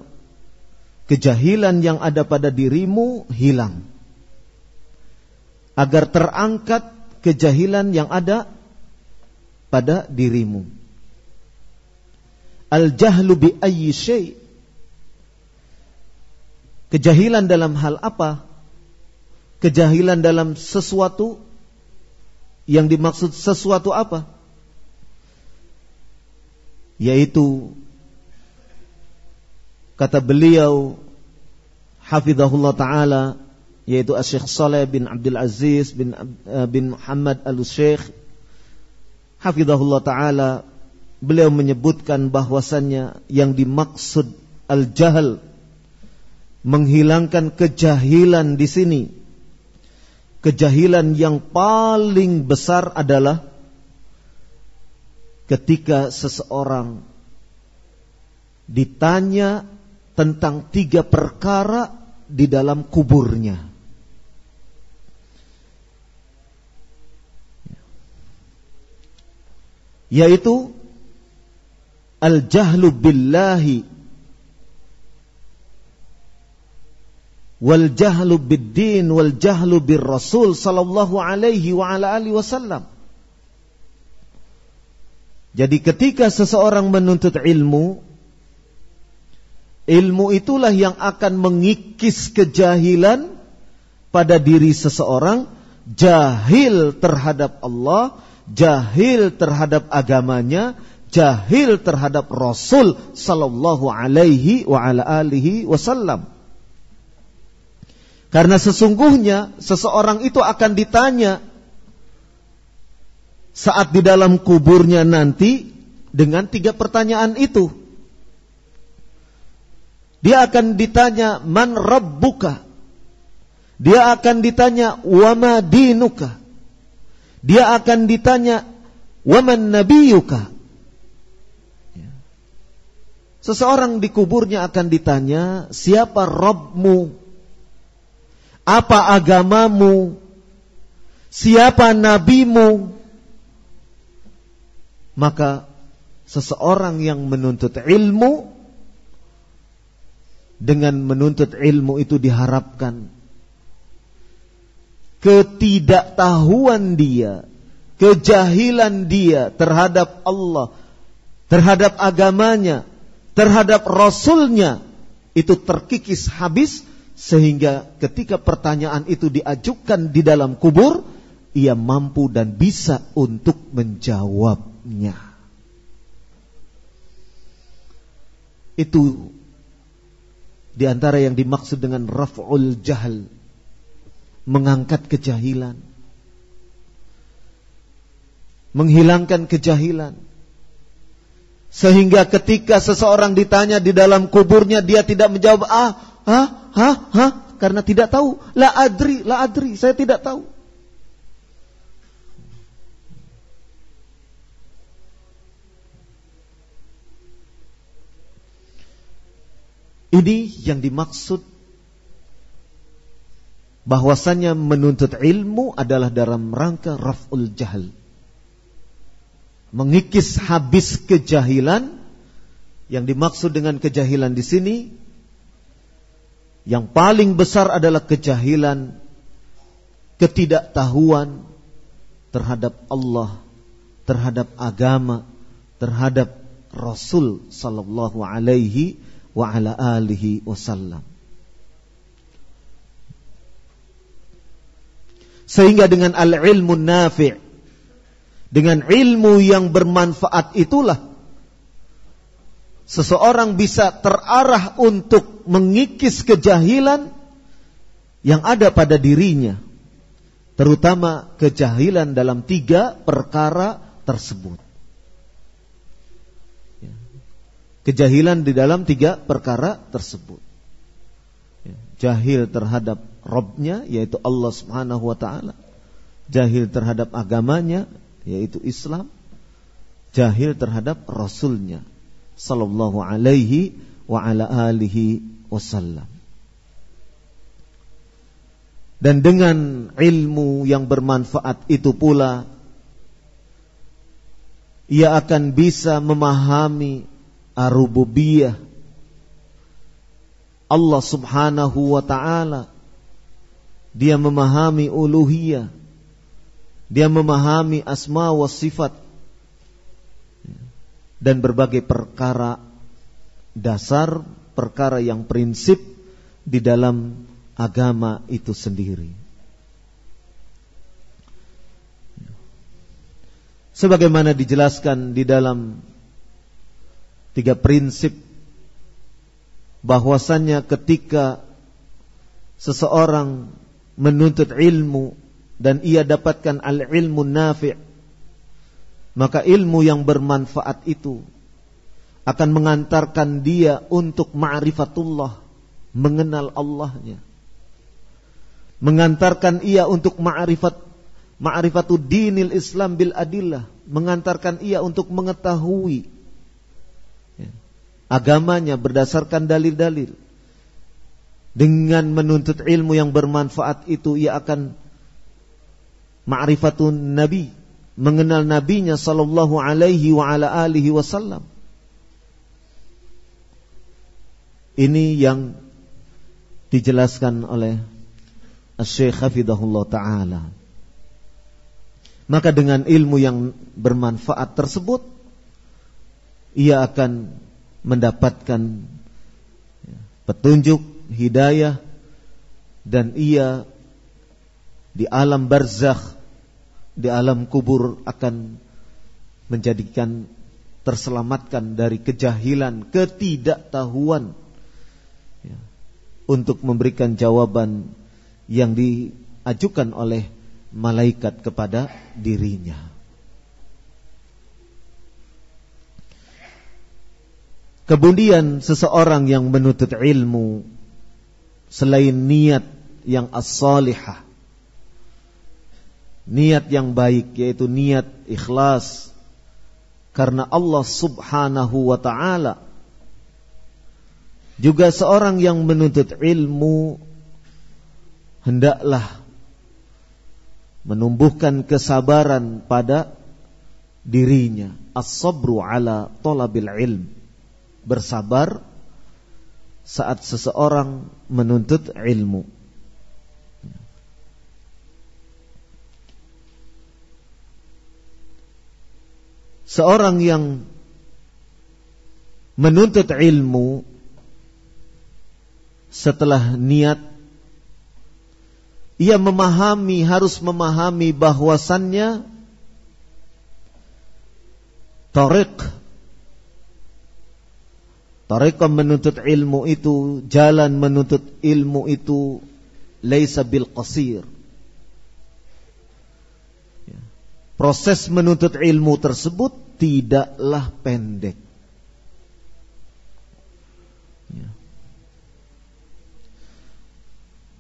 kejahilan yang ada pada dirimu hilang agar terangkat kejahilan yang ada pada dirimu. Al jahlu bi ayyi syai. Kejahilan dalam hal apa? Kejahilan dalam sesuatu yang dimaksud sesuatu apa? Yaitu kata beliau hafizahullah taala yaitu Syekh Saleh bin Abdul Aziz bin uh, bin Muhammad Al-Syekh hafizahullah taala beliau menyebutkan bahwasannya yang dimaksud al-jahl menghilangkan kejahilan di sini kejahilan yang paling besar adalah ketika seseorang ditanya tentang tiga perkara di dalam kuburnya. Yaitu al-jahlu billahi wal jahlu bid-din wal jahlu bir rasul sallallahu alaihi wa ala alihi wasallam. Jadi ketika seseorang menuntut ilmu, ilmu itulah yang akan mengikis kejahilan pada diri seseorang, jahil terhadap Allah, jahil terhadap agamanya, jahil terhadap Rasul sallallahu alaihi wa ala alihi wasallam. Karena sesungguhnya seseorang itu akan ditanya saat di dalam kuburnya nanti dengan tiga pertanyaan itu. Dia akan ditanya man rabbuka. Dia akan ditanya wama dinuka. Dia akan ditanya waman nabiyuka. Seseorang di kuburnya akan ditanya siapa Rabbmu apa agamamu? Siapa nabimu? Maka seseorang yang menuntut ilmu dengan menuntut ilmu itu diharapkan ketidaktahuan dia, kejahilan dia terhadap Allah, terhadap agamanya, terhadap rasulnya itu terkikis habis sehingga ketika pertanyaan itu diajukan di dalam kubur, ia mampu dan bisa untuk menjawabnya. Itu di antara yang dimaksud dengan raf'ul jahal, mengangkat kejahilan, menghilangkan kejahilan. Sehingga ketika seseorang ditanya di dalam kuburnya dia tidak menjawab ah, ah, ah, ah karena tidak tahu. La adri, la adri, saya tidak tahu. Ini yang dimaksud bahwasannya menuntut ilmu adalah dalam rangka raf'ul jahal. Mengikis habis kejahilan yang dimaksud dengan kejahilan di sini yang paling besar adalah kejahilan ketidaktahuan terhadap Allah, terhadap agama, terhadap Rasul sallallahu alaihi wa ala alihi wasallam. Sehingga dengan al-ilmu nafi' dengan ilmu yang bermanfaat itulah seseorang bisa terarah untuk mengikis kejahilan yang ada pada dirinya terutama kejahilan dalam tiga perkara tersebut ya. kejahilan di dalam tiga perkara tersebut ya. jahil terhadap Robnya yaitu Allah Subhanahu wa taala. Jahil terhadap agamanya yaitu Islam. Jahil terhadap Rasulnya sallallahu alaihi wa ala alihi wasallam. Dan dengan ilmu yang bermanfaat itu pula ia akan bisa memahami arububiyah Allah Subhanahu wa taala dia memahami uluhiyah. Dia memahami asma wa sifat. Dan berbagai perkara dasar, perkara yang prinsip di dalam agama itu sendiri. Sebagaimana dijelaskan di dalam tiga prinsip bahwasannya ketika seseorang menuntut ilmu dan ia dapatkan al-ilmu nafi' maka ilmu yang bermanfaat itu akan mengantarkan dia untuk ma'rifatullah mengenal Allahnya. Mengantarkan ia untuk ma'rifat ma'rifatud dinil Islam bil adillah mengantarkan ia untuk mengetahui ya, agamanya berdasarkan dalil-dalil dengan menuntut ilmu yang bermanfaat itu ia akan ma'rifatun nabi, mengenal nabinya sallallahu alaihi wa ala alihi wasallam. Ini yang dijelaskan oleh Syekh Hafidahullah taala. Maka dengan ilmu yang bermanfaat tersebut ia akan mendapatkan petunjuk hidayah dan ia di alam barzakh di alam kubur akan menjadikan terselamatkan dari kejahilan, ketidaktahuan ya, untuk memberikan jawaban yang diajukan oleh malaikat kepada dirinya. Kemudian seseorang yang menuntut ilmu selain niat yang as-salihah. Niat yang baik yaitu niat ikhlas karena Allah Subhanahu wa taala. Juga seorang yang menuntut ilmu hendaklah menumbuhkan kesabaran pada dirinya. As-sabru ala talabil ilm. Bersabar saat seseorang menuntut ilmu. Seorang yang menuntut ilmu setelah niat ia memahami harus memahami bahwasannya tarik Tarekat menuntut ilmu itu, jalan menuntut ilmu itu laisa bil qasir. Ya. Proses menuntut ilmu tersebut tidaklah pendek. Ya.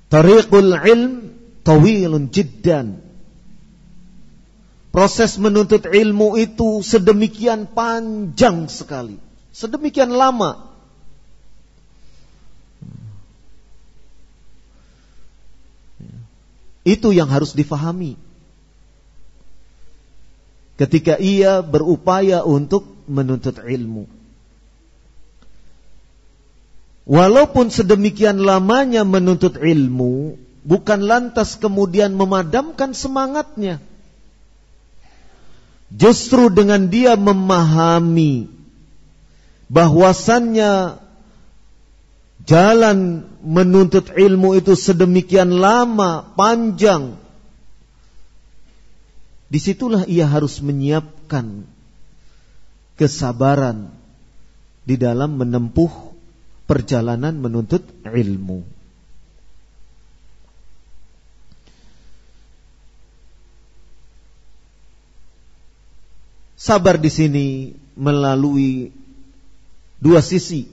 Tariqul ilm tawilun jiddan. Proses menuntut ilmu itu sedemikian panjang sekali sedemikian lama Itu yang harus difahami. Ketika ia berupaya untuk menuntut ilmu. Walaupun sedemikian lamanya menuntut ilmu, bukan lantas kemudian memadamkan semangatnya. Justru dengan dia memahami bahwasannya jalan menuntut ilmu itu sedemikian lama, panjang. Di situlah ia harus menyiapkan kesabaran di dalam menempuh perjalanan menuntut ilmu. Sabar di sini melalui dua sisi.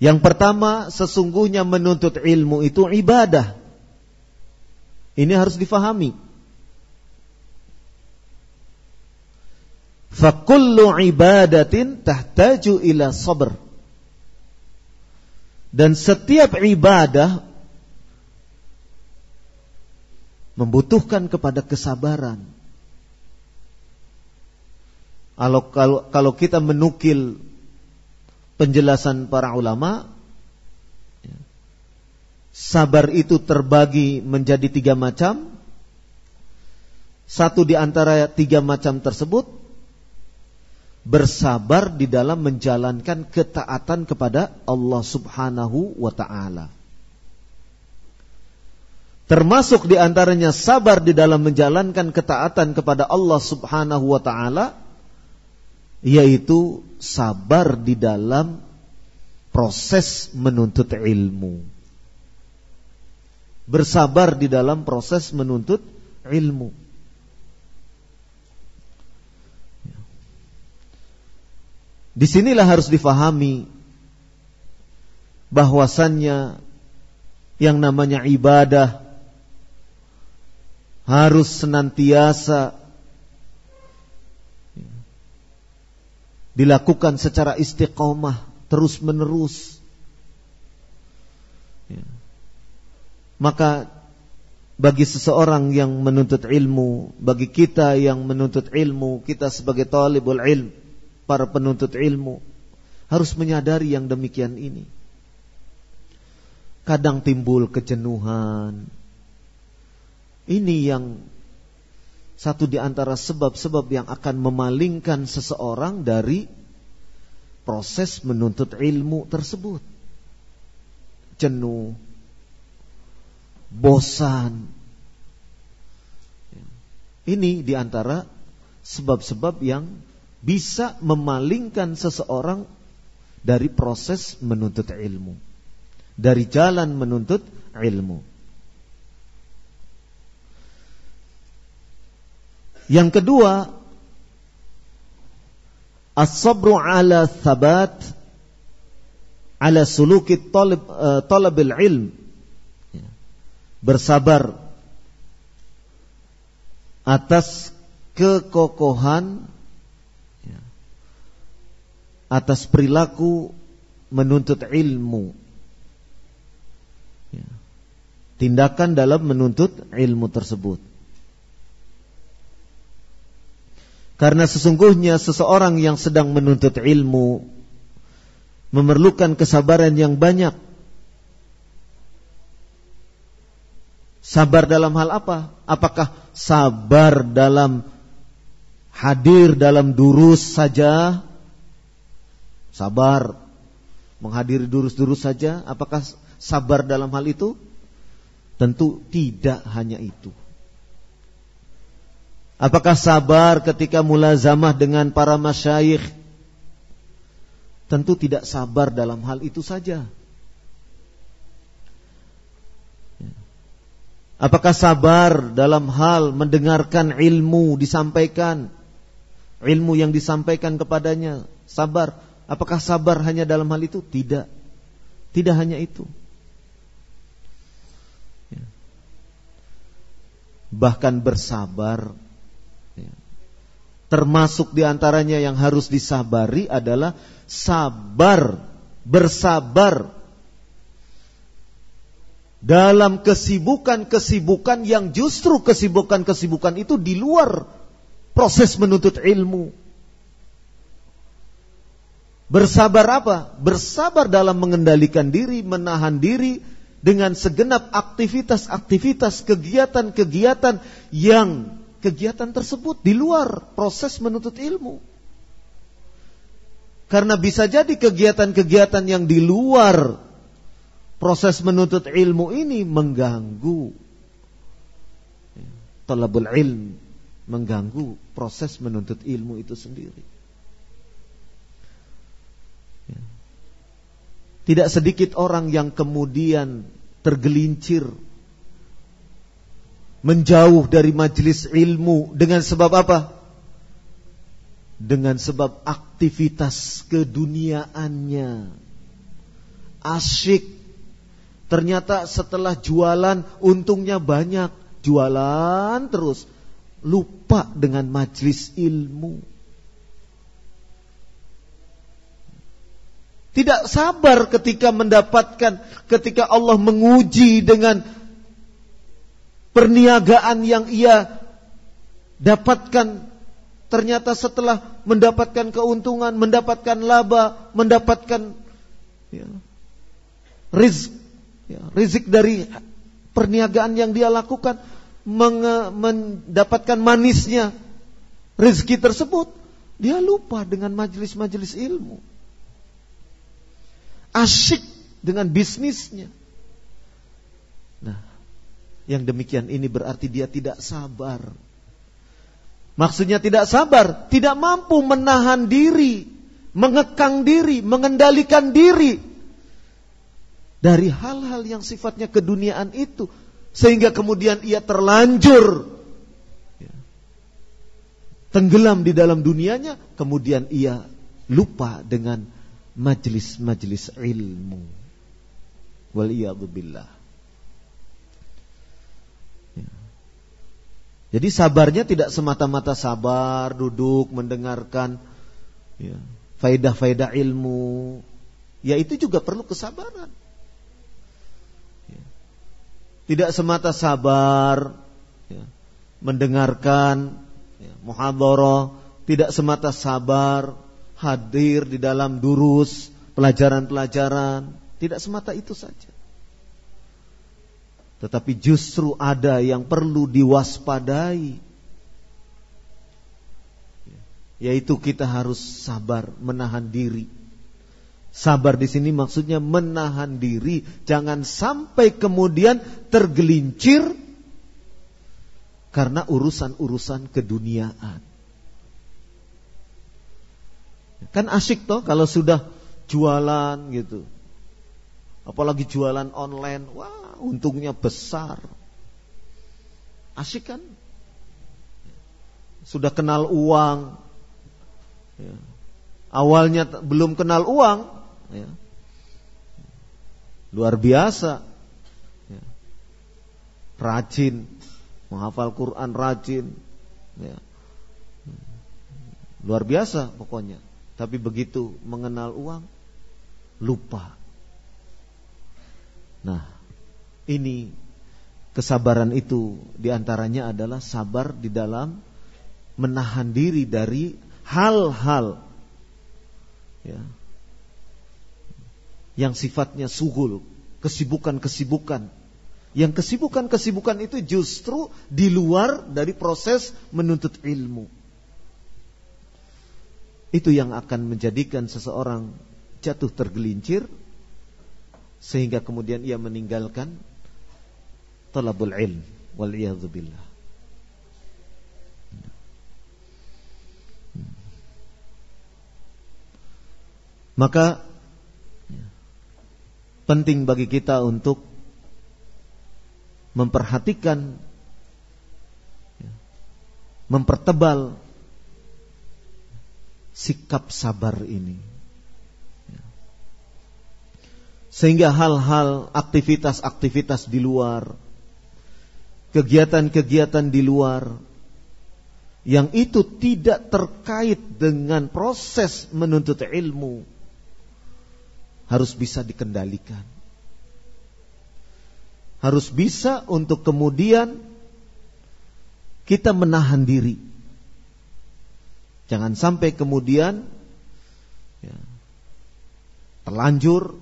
Yang pertama, sesungguhnya menuntut ilmu itu ibadah. Ini harus difahami. Fakullu ibadatin tahtaju ila sabr. Dan setiap ibadah membutuhkan kepada kesabaran. Kalau, kalau, kalau kita menukil penjelasan para ulama, ya, sabar itu terbagi menjadi tiga macam. Satu di antara tiga macam tersebut bersabar di dalam menjalankan ketaatan kepada Allah Subhanahu wa taala. Termasuk di antaranya sabar di dalam menjalankan ketaatan kepada Allah Subhanahu wa taala yaitu sabar di dalam proses menuntut ilmu. Bersabar di dalam proses menuntut ilmu. Di sinilah harus difahami bahwasannya yang namanya ibadah harus senantiasa dilakukan secara istiqomah terus menerus. Ya. Maka bagi seseorang yang menuntut ilmu, bagi kita yang menuntut ilmu, kita sebagai talibul ilm, para penuntut ilmu, harus menyadari yang demikian ini. Kadang timbul kejenuhan, ini yang satu di antara sebab-sebab yang akan memalingkan seseorang dari proses menuntut ilmu tersebut. Jenuh, bosan. Ini di antara sebab-sebab yang bisa memalingkan seseorang dari proses menuntut ilmu, dari jalan menuntut ilmu. Yang kedua, as-sabru ala thabat ala suluki talib uh, talabil ilm. Ya. Bersabar atas kekokohan ya, atas perilaku menuntut ilmu. Ya. Tindakan dalam menuntut ilmu tersebut. Karena sesungguhnya seseorang yang sedang menuntut ilmu memerlukan kesabaran yang banyak. Sabar dalam hal apa? Apakah sabar dalam hadir dalam durus saja? Sabar menghadiri durus-durus saja? Apakah sabar dalam hal itu? Tentu tidak hanya itu. Apakah sabar ketika mulazamah dengan para masyayikh? Tentu tidak sabar dalam hal itu saja. Apakah sabar dalam hal mendengarkan ilmu disampaikan? Ilmu yang disampaikan kepadanya, sabar. Apakah sabar hanya dalam hal itu? Tidak. Tidak hanya itu. Bahkan bersabar Termasuk di antaranya yang harus disabari adalah sabar, bersabar dalam kesibukan-kesibukan yang justru kesibukan-kesibukan itu di luar proses menuntut ilmu. Bersabar apa? Bersabar dalam mengendalikan diri, menahan diri dengan segenap aktivitas-aktivitas, kegiatan-kegiatan yang kegiatan tersebut di luar proses menuntut ilmu. Karena bisa jadi kegiatan-kegiatan yang di luar proses menuntut ilmu ini mengganggu talabul ilm mengganggu proses menuntut ilmu itu sendiri tidak sedikit orang yang kemudian tergelincir menjauh dari majelis ilmu dengan sebab apa? Dengan sebab aktivitas keduniaannya. Asyik Ternyata setelah jualan untungnya banyak, jualan terus, lupa dengan majlis ilmu. Tidak sabar ketika mendapatkan, ketika Allah menguji dengan perniagaan yang ia dapatkan. Ternyata setelah mendapatkan keuntungan, mendapatkan laba, mendapatkan ya, rizki ya, rizik dari perniagaan yang dia lakukan menge, mendapatkan manisnya rezeki tersebut dia lupa dengan majelis-majelis ilmu asyik dengan bisnisnya nah yang demikian ini berarti dia tidak sabar. Maksudnya tidak sabar tidak mampu menahan diri mengekang diri mengendalikan diri dari hal-hal yang sifatnya keduniaan itu sehingga kemudian ia terlanjur ya, tenggelam di dalam dunianya kemudian ia lupa dengan majelis-majelis ilmu. Waliyadzubillah jadi sabarnya tidak semata-mata sabar duduk mendengarkan ya, faidah-faidah ilmu. Ya itu juga perlu kesabaran. Tidak semata sabar ya, mendengarkan ya, muhadharah, tidak semata sabar hadir di dalam durus pelajaran-pelajaran, tidak semata itu saja. Tetapi justru ada yang perlu diwaspadai. Yaitu kita harus sabar menahan diri Sabar di sini maksudnya menahan diri, jangan sampai kemudian tergelincir karena urusan-urusan keduniaan. Kan asyik toh kalau sudah jualan gitu. Apalagi jualan online, wah untungnya besar. Asyik kan? Sudah kenal uang. Ya. Awalnya belum kenal uang, ya. luar biasa ya. rajin menghafal Quran rajin luar biasa pokoknya tapi begitu mengenal uang lupa nah ini kesabaran itu di antaranya adalah sabar di dalam menahan diri dari hal-hal ya, yang sifatnya sugul, kesibukan-kesibukan. Yang kesibukan-kesibukan itu justru di luar dari proses menuntut ilmu. Itu yang akan menjadikan seseorang jatuh tergelincir sehingga kemudian ia meninggalkan talabul ilm wal billah. Maka penting bagi kita untuk memperhatikan mempertebal sikap sabar ini sehingga hal-hal aktivitas-aktivitas di luar kegiatan-kegiatan di luar yang itu tidak terkait dengan proses menuntut ilmu harus bisa dikendalikan. harus bisa untuk kemudian kita menahan diri. Jangan sampai kemudian ya, terlanjur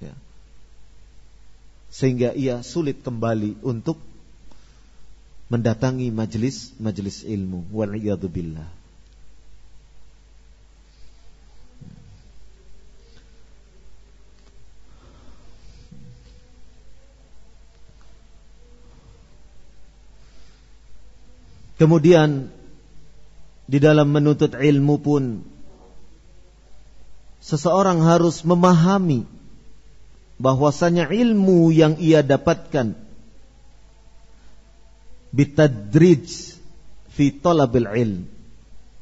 ya, sehingga ia sulit kembali untuk mendatangi majelis majelis ilmu. Waliyadzubillah. Kemudian di dalam menuntut ilmu pun seseorang harus memahami bahwasanya ilmu yang ia dapatkan bitadrij fi talabil ilm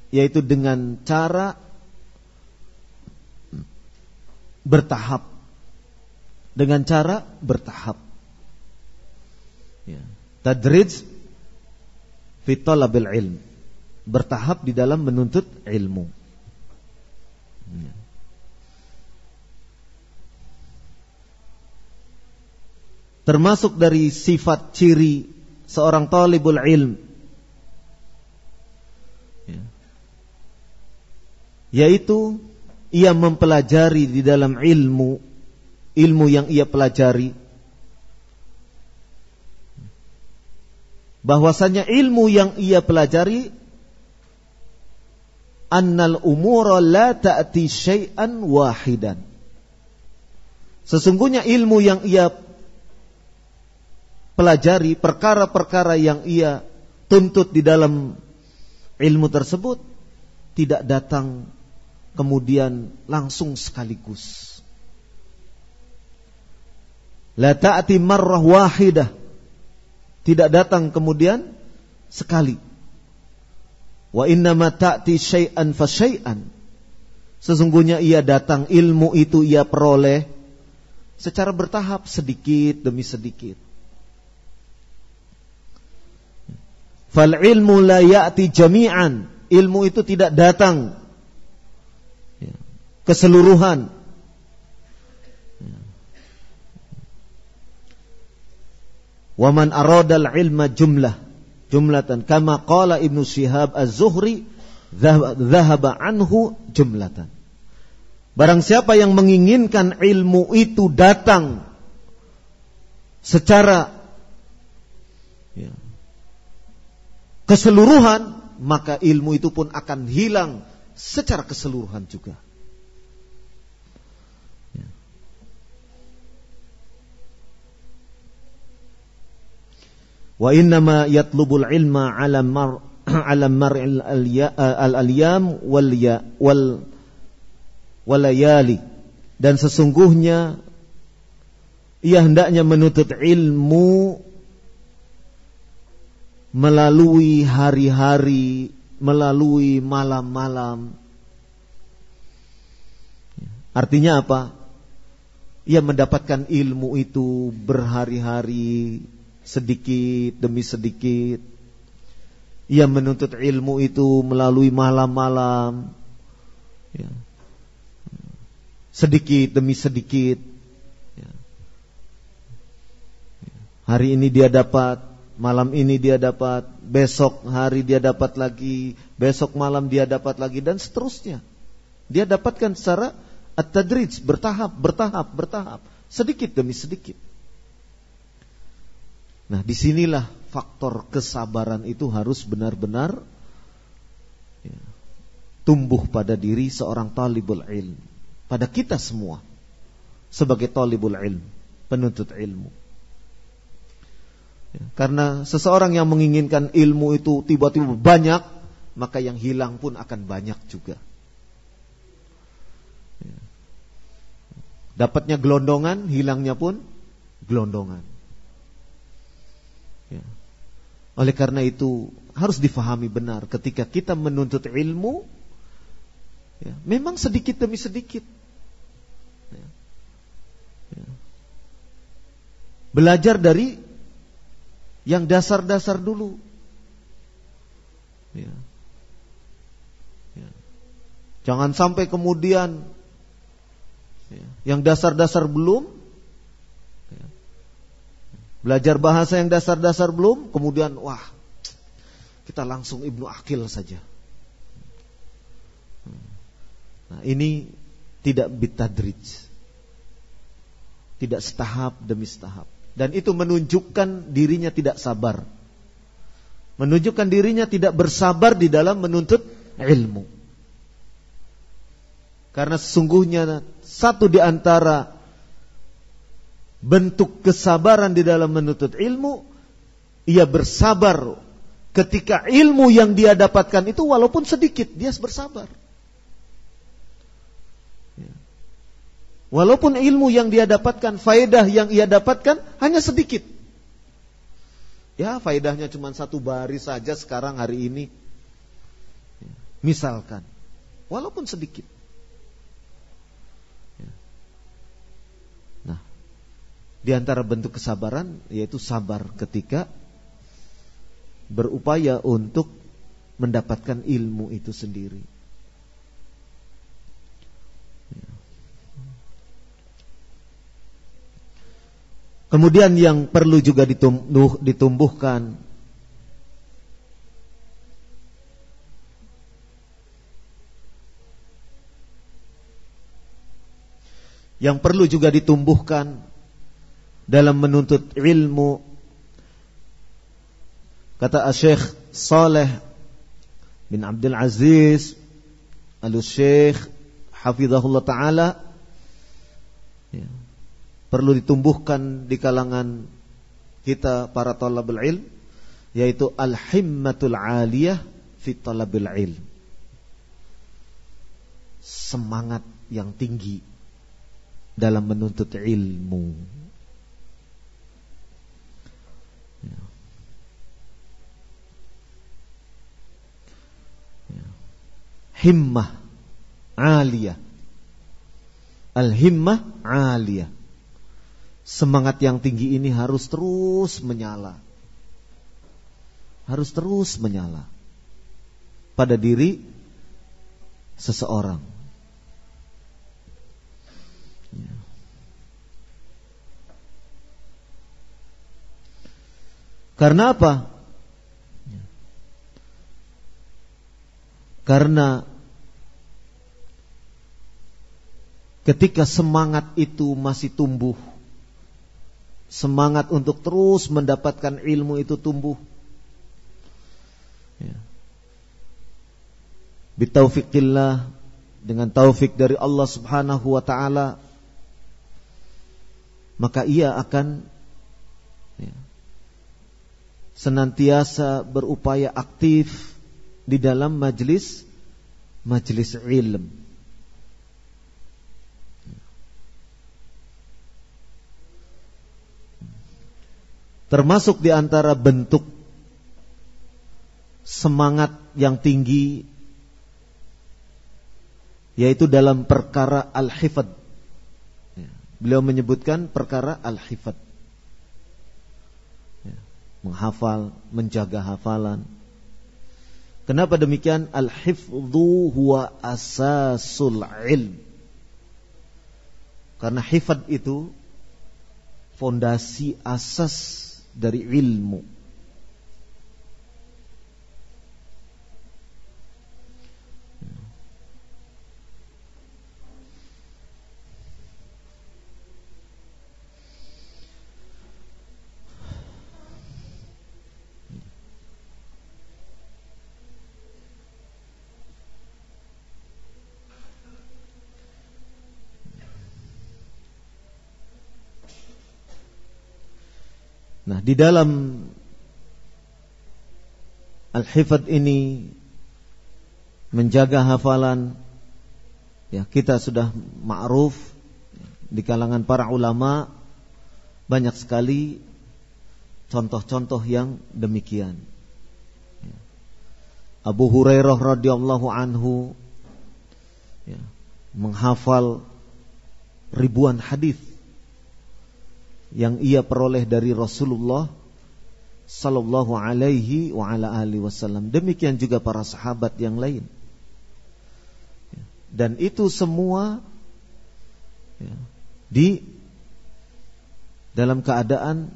yaitu dengan cara bertahap. Dengan cara bertahap. Ya. tadrij fitolabil ilm. Bertahap di dalam menuntut ilmu. Termasuk dari sifat ciri seorang talibul ilm ya. yaitu ia mempelajari di dalam ilmu ilmu yang ia pelajari bahwasanya ilmu yang ia pelajari annal umura la ta'ti syai'an wahidan. Sesungguhnya ilmu yang ia pelajari, perkara-perkara yang ia tuntut di dalam ilmu tersebut tidak datang kemudian langsung sekaligus. La ta'ti marrah wahidah tidak datang kemudian sekali. Wa inna ma ta'ti syai'an fa syai'an. Sesungguhnya ia datang ilmu itu ia peroleh secara bertahap sedikit demi sedikit. Fal ilmu la ya'ti jami'an. Ilmu itu tidak datang. Ya, keseluruhan. Wa man aradal ilma jumlah. Jumlatan. Kama qala Ibnu Syihab Az-Zuhri dhahaba anhu jumlatan. Barang siapa yang menginginkan ilmu itu datang secara keseluruhan, maka ilmu itu pun akan hilang secara keseluruhan juga. wa innama yatlubul ilma ala mar ala mar al alyam wal ya wal walayali dan sesungguhnya ia hendaknya menuntut ilmu melalui hari-hari, melalui malam-malam. Artinya apa? Ia mendapatkan ilmu itu berhari-hari, sedikit demi sedikit. Ia menuntut ilmu itu melalui malam-malam. Ya. Sedikit demi sedikit. Ya. Hari ini dia dapat, malam ini dia dapat, besok hari dia dapat lagi, besok malam dia dapat lagi dan seterusnya. Dia dapatkan secara at-tadrij, bertahap, bertahap, bertahap, sedikit demi sedikit. Nah, di sinilah faktor kesabaran itu harus benar-benar ya, tumbuh pada diri seorang talibul ilm, pada kita semua sebagai talibul ilm, penuntut ilmu. Ya, karena seseorang yang menginginkan ilmu itu tiba-tiba banyak, maka yang hilang pun akan banyak juga. Ya. Dapatnya gelondongan, hilangnya pun gelondongan. Ya. Oleh karena itu harus difahami benar ketika kita menuntut ilmu, ya, memang sedikit demi sedikit. Belajar dari yang dasar-dasar dulu. Ya. Ya. Jangan sampai kemudian ya, yang dasar-dasar belum Belajar bahasa yang dasar-dasar belum, kemudian wah, kita langsung Ibnu Akil saja. Nah, ini tidak bitadrij. Tidak setahap demi setahap. Dan itu menunjukkan dirinya tidak sabar. Menunjukkan dirinya tidak bersabar di dalam menuntut ilmu. Karena sesungguhnya satu di antara bentuk kesabaran di dalam menuntut ilmu, ia bersabar ketika ilmu yang dia dapatkan itu walaupun sedikit, dia bersabar. Walaupun ilmu yang dia dapatkan, faedah yang ia dapatkan hanya sedikit. Ya, faedahnya cuma satu baris saja sekarang hari ini. Misalkan, walaupun sedikit. Di antara bentuk kesabaran yaitu sabar ketika berupaya untuk mendapatkan ilmu itu sendiri. Kemudian yang perlu juga ditumbuh, ditumbuhkan. Yang perlu juga ditumbuhkan dalam menuntut ilmu. Kata Syekh Saleh bin Abdul Aziz Al-Syekh Hafizahullah Ta'ala. Ya, perlu ditumbuhkan di kalangan kita para talabul ilm yaitu al-himmatul aliyah fi talabil ilm semangat yang tinggi dalam menuntut ilmu himmah aliyah. Al-himmah aliyah. Semangat yang tinggi ini harus terus menyala. Harus terus menyala pada diri seseorang. Ya. Karena apa? Karena ketika semangat itu masih tumbuh, semangat untuk terus mendapatkan ilmu itu tumbuh. Ya. Bitaufikillah dengan taufik dari Allah Subhanahu wa taala maka ia akan ya, senantiasa berupaya aktif di dalam majlis majlis ilm. Termasuk di antara bentuk semangat yang tinggi yaitu dalam perkara al-hifad. Ya, beliau menyebutkan perkara al-hifad. Ya, menghafal, menjaga hafalan. Kenapa demikian? Al-hifdhu huwa asasul ilm. Karena hifad itu fondasi asas dari ilmu. Di dalam al-hifad ini menjaga hafalan ya kita sudah ma'ruf di kalangan para ulama banyak sekali contoh-contoh yang demikian. Ya. Abu Hurairah radhiyallahu anhu ya, menghafal ribuan hadis yang ia peroleh dari Rasulullah sallallahu alaihi wa ala alihi wasallam. Demikian juga para sahabat yang lain. Dan itu semua ya, di dalam keadaan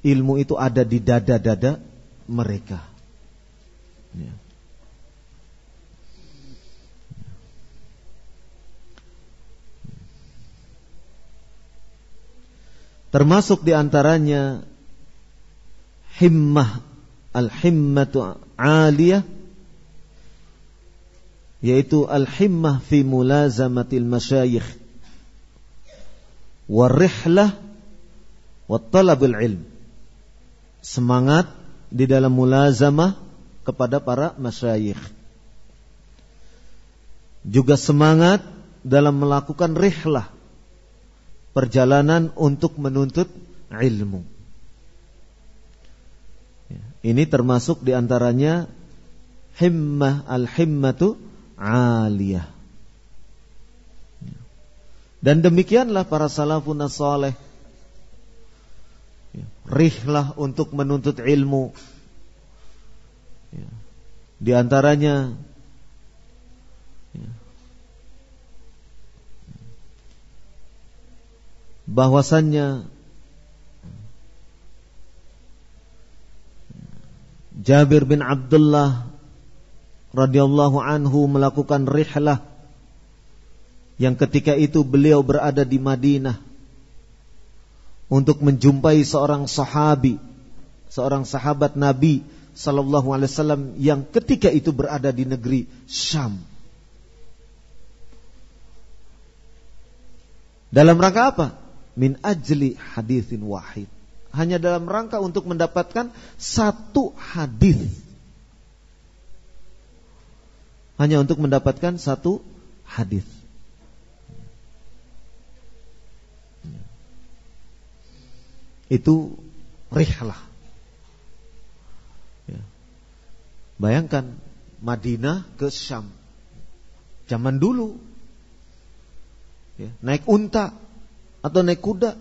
ilmu itu ada di dada-dada mereka. Ya. Termasuk di antaranya himmah al-himmatu aliyah yaitu al-himmah fi mulazamatil masyayikh warihlah wa ilm. Semangat di dalam mulazamah kepada para masyayikh. Juga semangat dalam melakukan rihlah perjalanan untuk menuntut ilmu. Ya, ini termasuk di antaranya himmah al-himmatu aliyah. Ya. Dan demikianlah para salafun saleh. Ya, rihlah untuk menuntut ilmu. Di antaranya bahwasannya Jabir bin Abdullah radhiyallahu anhu melakukan rihlah yang ketika itu beliau berada di Madinah untuk menjumpai seorang sahabi, seorang sahabat Nabi sallallahu alaihi wasallam yang ketika itu berada di negeri Syam. Dalam rangka apa? Min ajli hadithin wahid. Hanya dalam rangka untuk mendapatkan satu hadis. Hanya untuk mendapatkan satu hadis. Itu rihlah. Ya. Bayangkan Madinah ke Syam. Zaman dulu. Ya, naik unta atau naik kuda.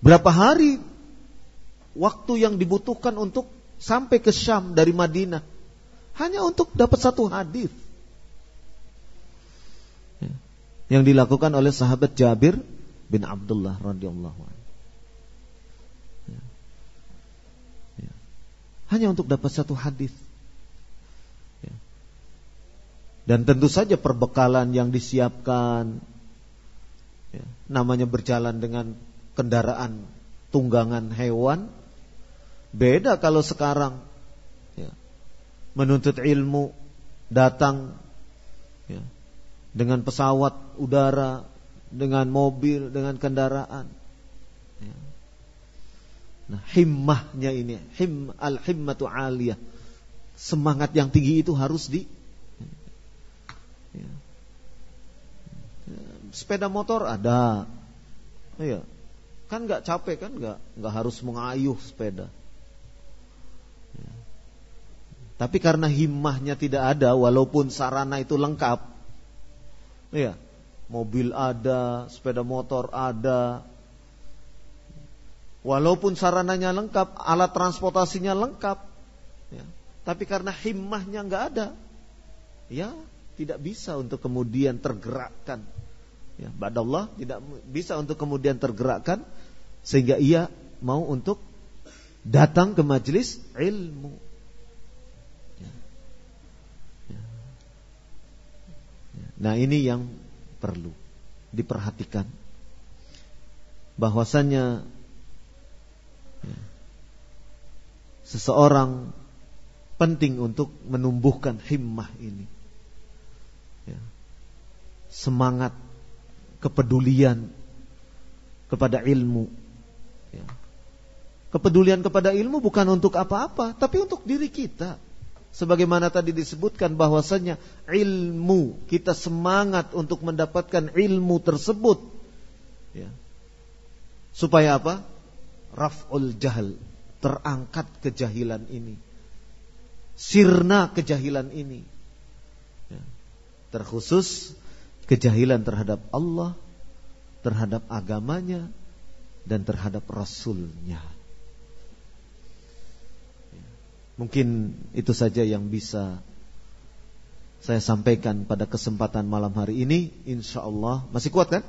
Berapa hari waktu yang dibutuhkan untuk sampai ke Syam dari Madinah? Hanya untuk dapat satu hadis. Ya. Yang dilakukan oleh sahabat Jabir bin Abdullah radhiyallahu anhu. Ya. Ya. Hanya untuk dapat satu hadis. Dan tentu saja perbekalan yang disiapkan namanya berjalan dengan kendaraan tunggangan hewan beda kalau sekarang. Ya, menuntut ilmu datang ya, dengan pesawat udara dengan mobil dengan kendaraan. Ya. nah himmahnya ini him al himmatu aliyah. Semangat yang tinggi itu harus di sepeda motor ada. Iya. Kan nggak capek kan nggak nggak harus mengayuh sepeda. Ya. Tapi karena himmahnya tidak ada walaupun sarana itu lengkap. Iya. Mobil ada, sepeda motor ada. Walaupun sarananya lengkap, alat transportasinya lengkap. Ya. Tapi karena himmahnya nggak ada, ya tidak bisa untuk kemudian tergerakkan ya, badallah tidak bisa untuk kemudian tergerakkan sehingga ia mau untuk datang ke majelis ilmu. Ya. Ya. Ya. Nah ini yang perlu diperhatikan bahwasannya ya, seseorang penting untuk menumbuhkan himmah ini. Ya. Semangat kepedulian kepada ilmu. Ya. Kepedulian kepada ilmu bukan untuk apa-apa, tapi untuk diri kita. Sebagaimana tadi disebutkan bahwasanya ilmu kita semangat untuk mendapatkan ilmu tersebut, ya. supaya apa? Raf'ul jahal terangkat kejahilan ini, sirna kejahilan ini, ya. terkhusus kejahilan terhadap Allah, terhadap agamanya, dan terhadap Rasulnya. Mungkin itu saja yang bisa saya sampaikan pada kesempatan malam hari ini. Insya Allah masih kuat kan?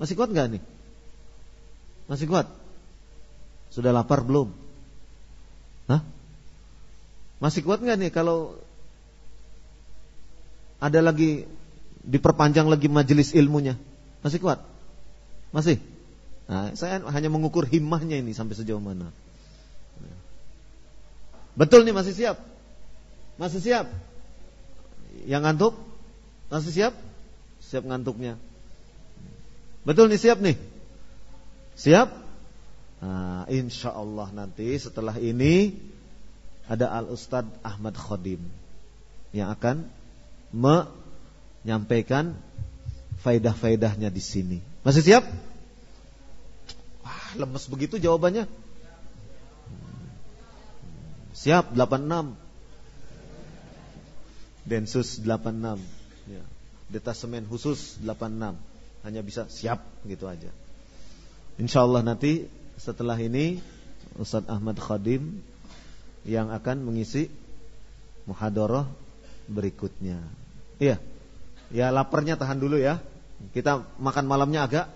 Masih kuat nggak nih? Masih kuat? Sudah lapar belum? Hah? Masih kuat nggak nih kalau ada lagi diperpanjang lagi majelis ilmunya? Masih kuat? Masih? Nah, saya hanya mengukur himmahnya ini sampai sejauh mana. Betul nih masih siap? Masih siap? Yang ngantuk? Masih siap? Siap ngantuknya. Betul nih siap nih? Siap? Nah, insya Allah nanti setelah ini ada Al Ustad Ahmad Khodim yang akan menyampaikan faidah-faidahnya di sini. Masih siap? Wah, lemes begitu jawabannya. Siap 86 Densus 86 ya. Detasemen khusus 86 Hanya bisa siap gitu aja Insya Allah nanti setelah ini Ustadz Ahmad Khadim Yang akan mengisi Muhadoroh berikutnya Iya Ya laparnya tahan dulu ya. Kita makan malamnya agak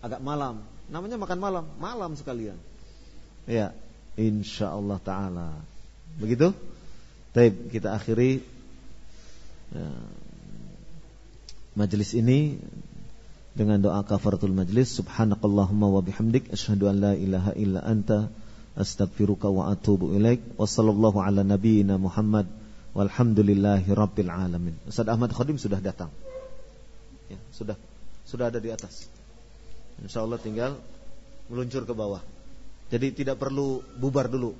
Agak malam. Namanya makan malam Malam sekalian. Ya Insya Allah Ta'ala. Begitu? Baik, kita akhiri. Ya, Majelis ini Dengan doa kafaratul majlis. Subhanakallahumma wa bihamdik an la ilaha illa anta Astagfiruka wa atubu ilaik. Wa sallallahu ala Muhammad Walhamdulillahi rabbil alamin Ustaz Ahmad Khadim sudah datang. Ya, Sudah. Sudah ada di atas. Insya Allah tinggal Meluncur ke bawah. Jadi tidak perlu bubar dulu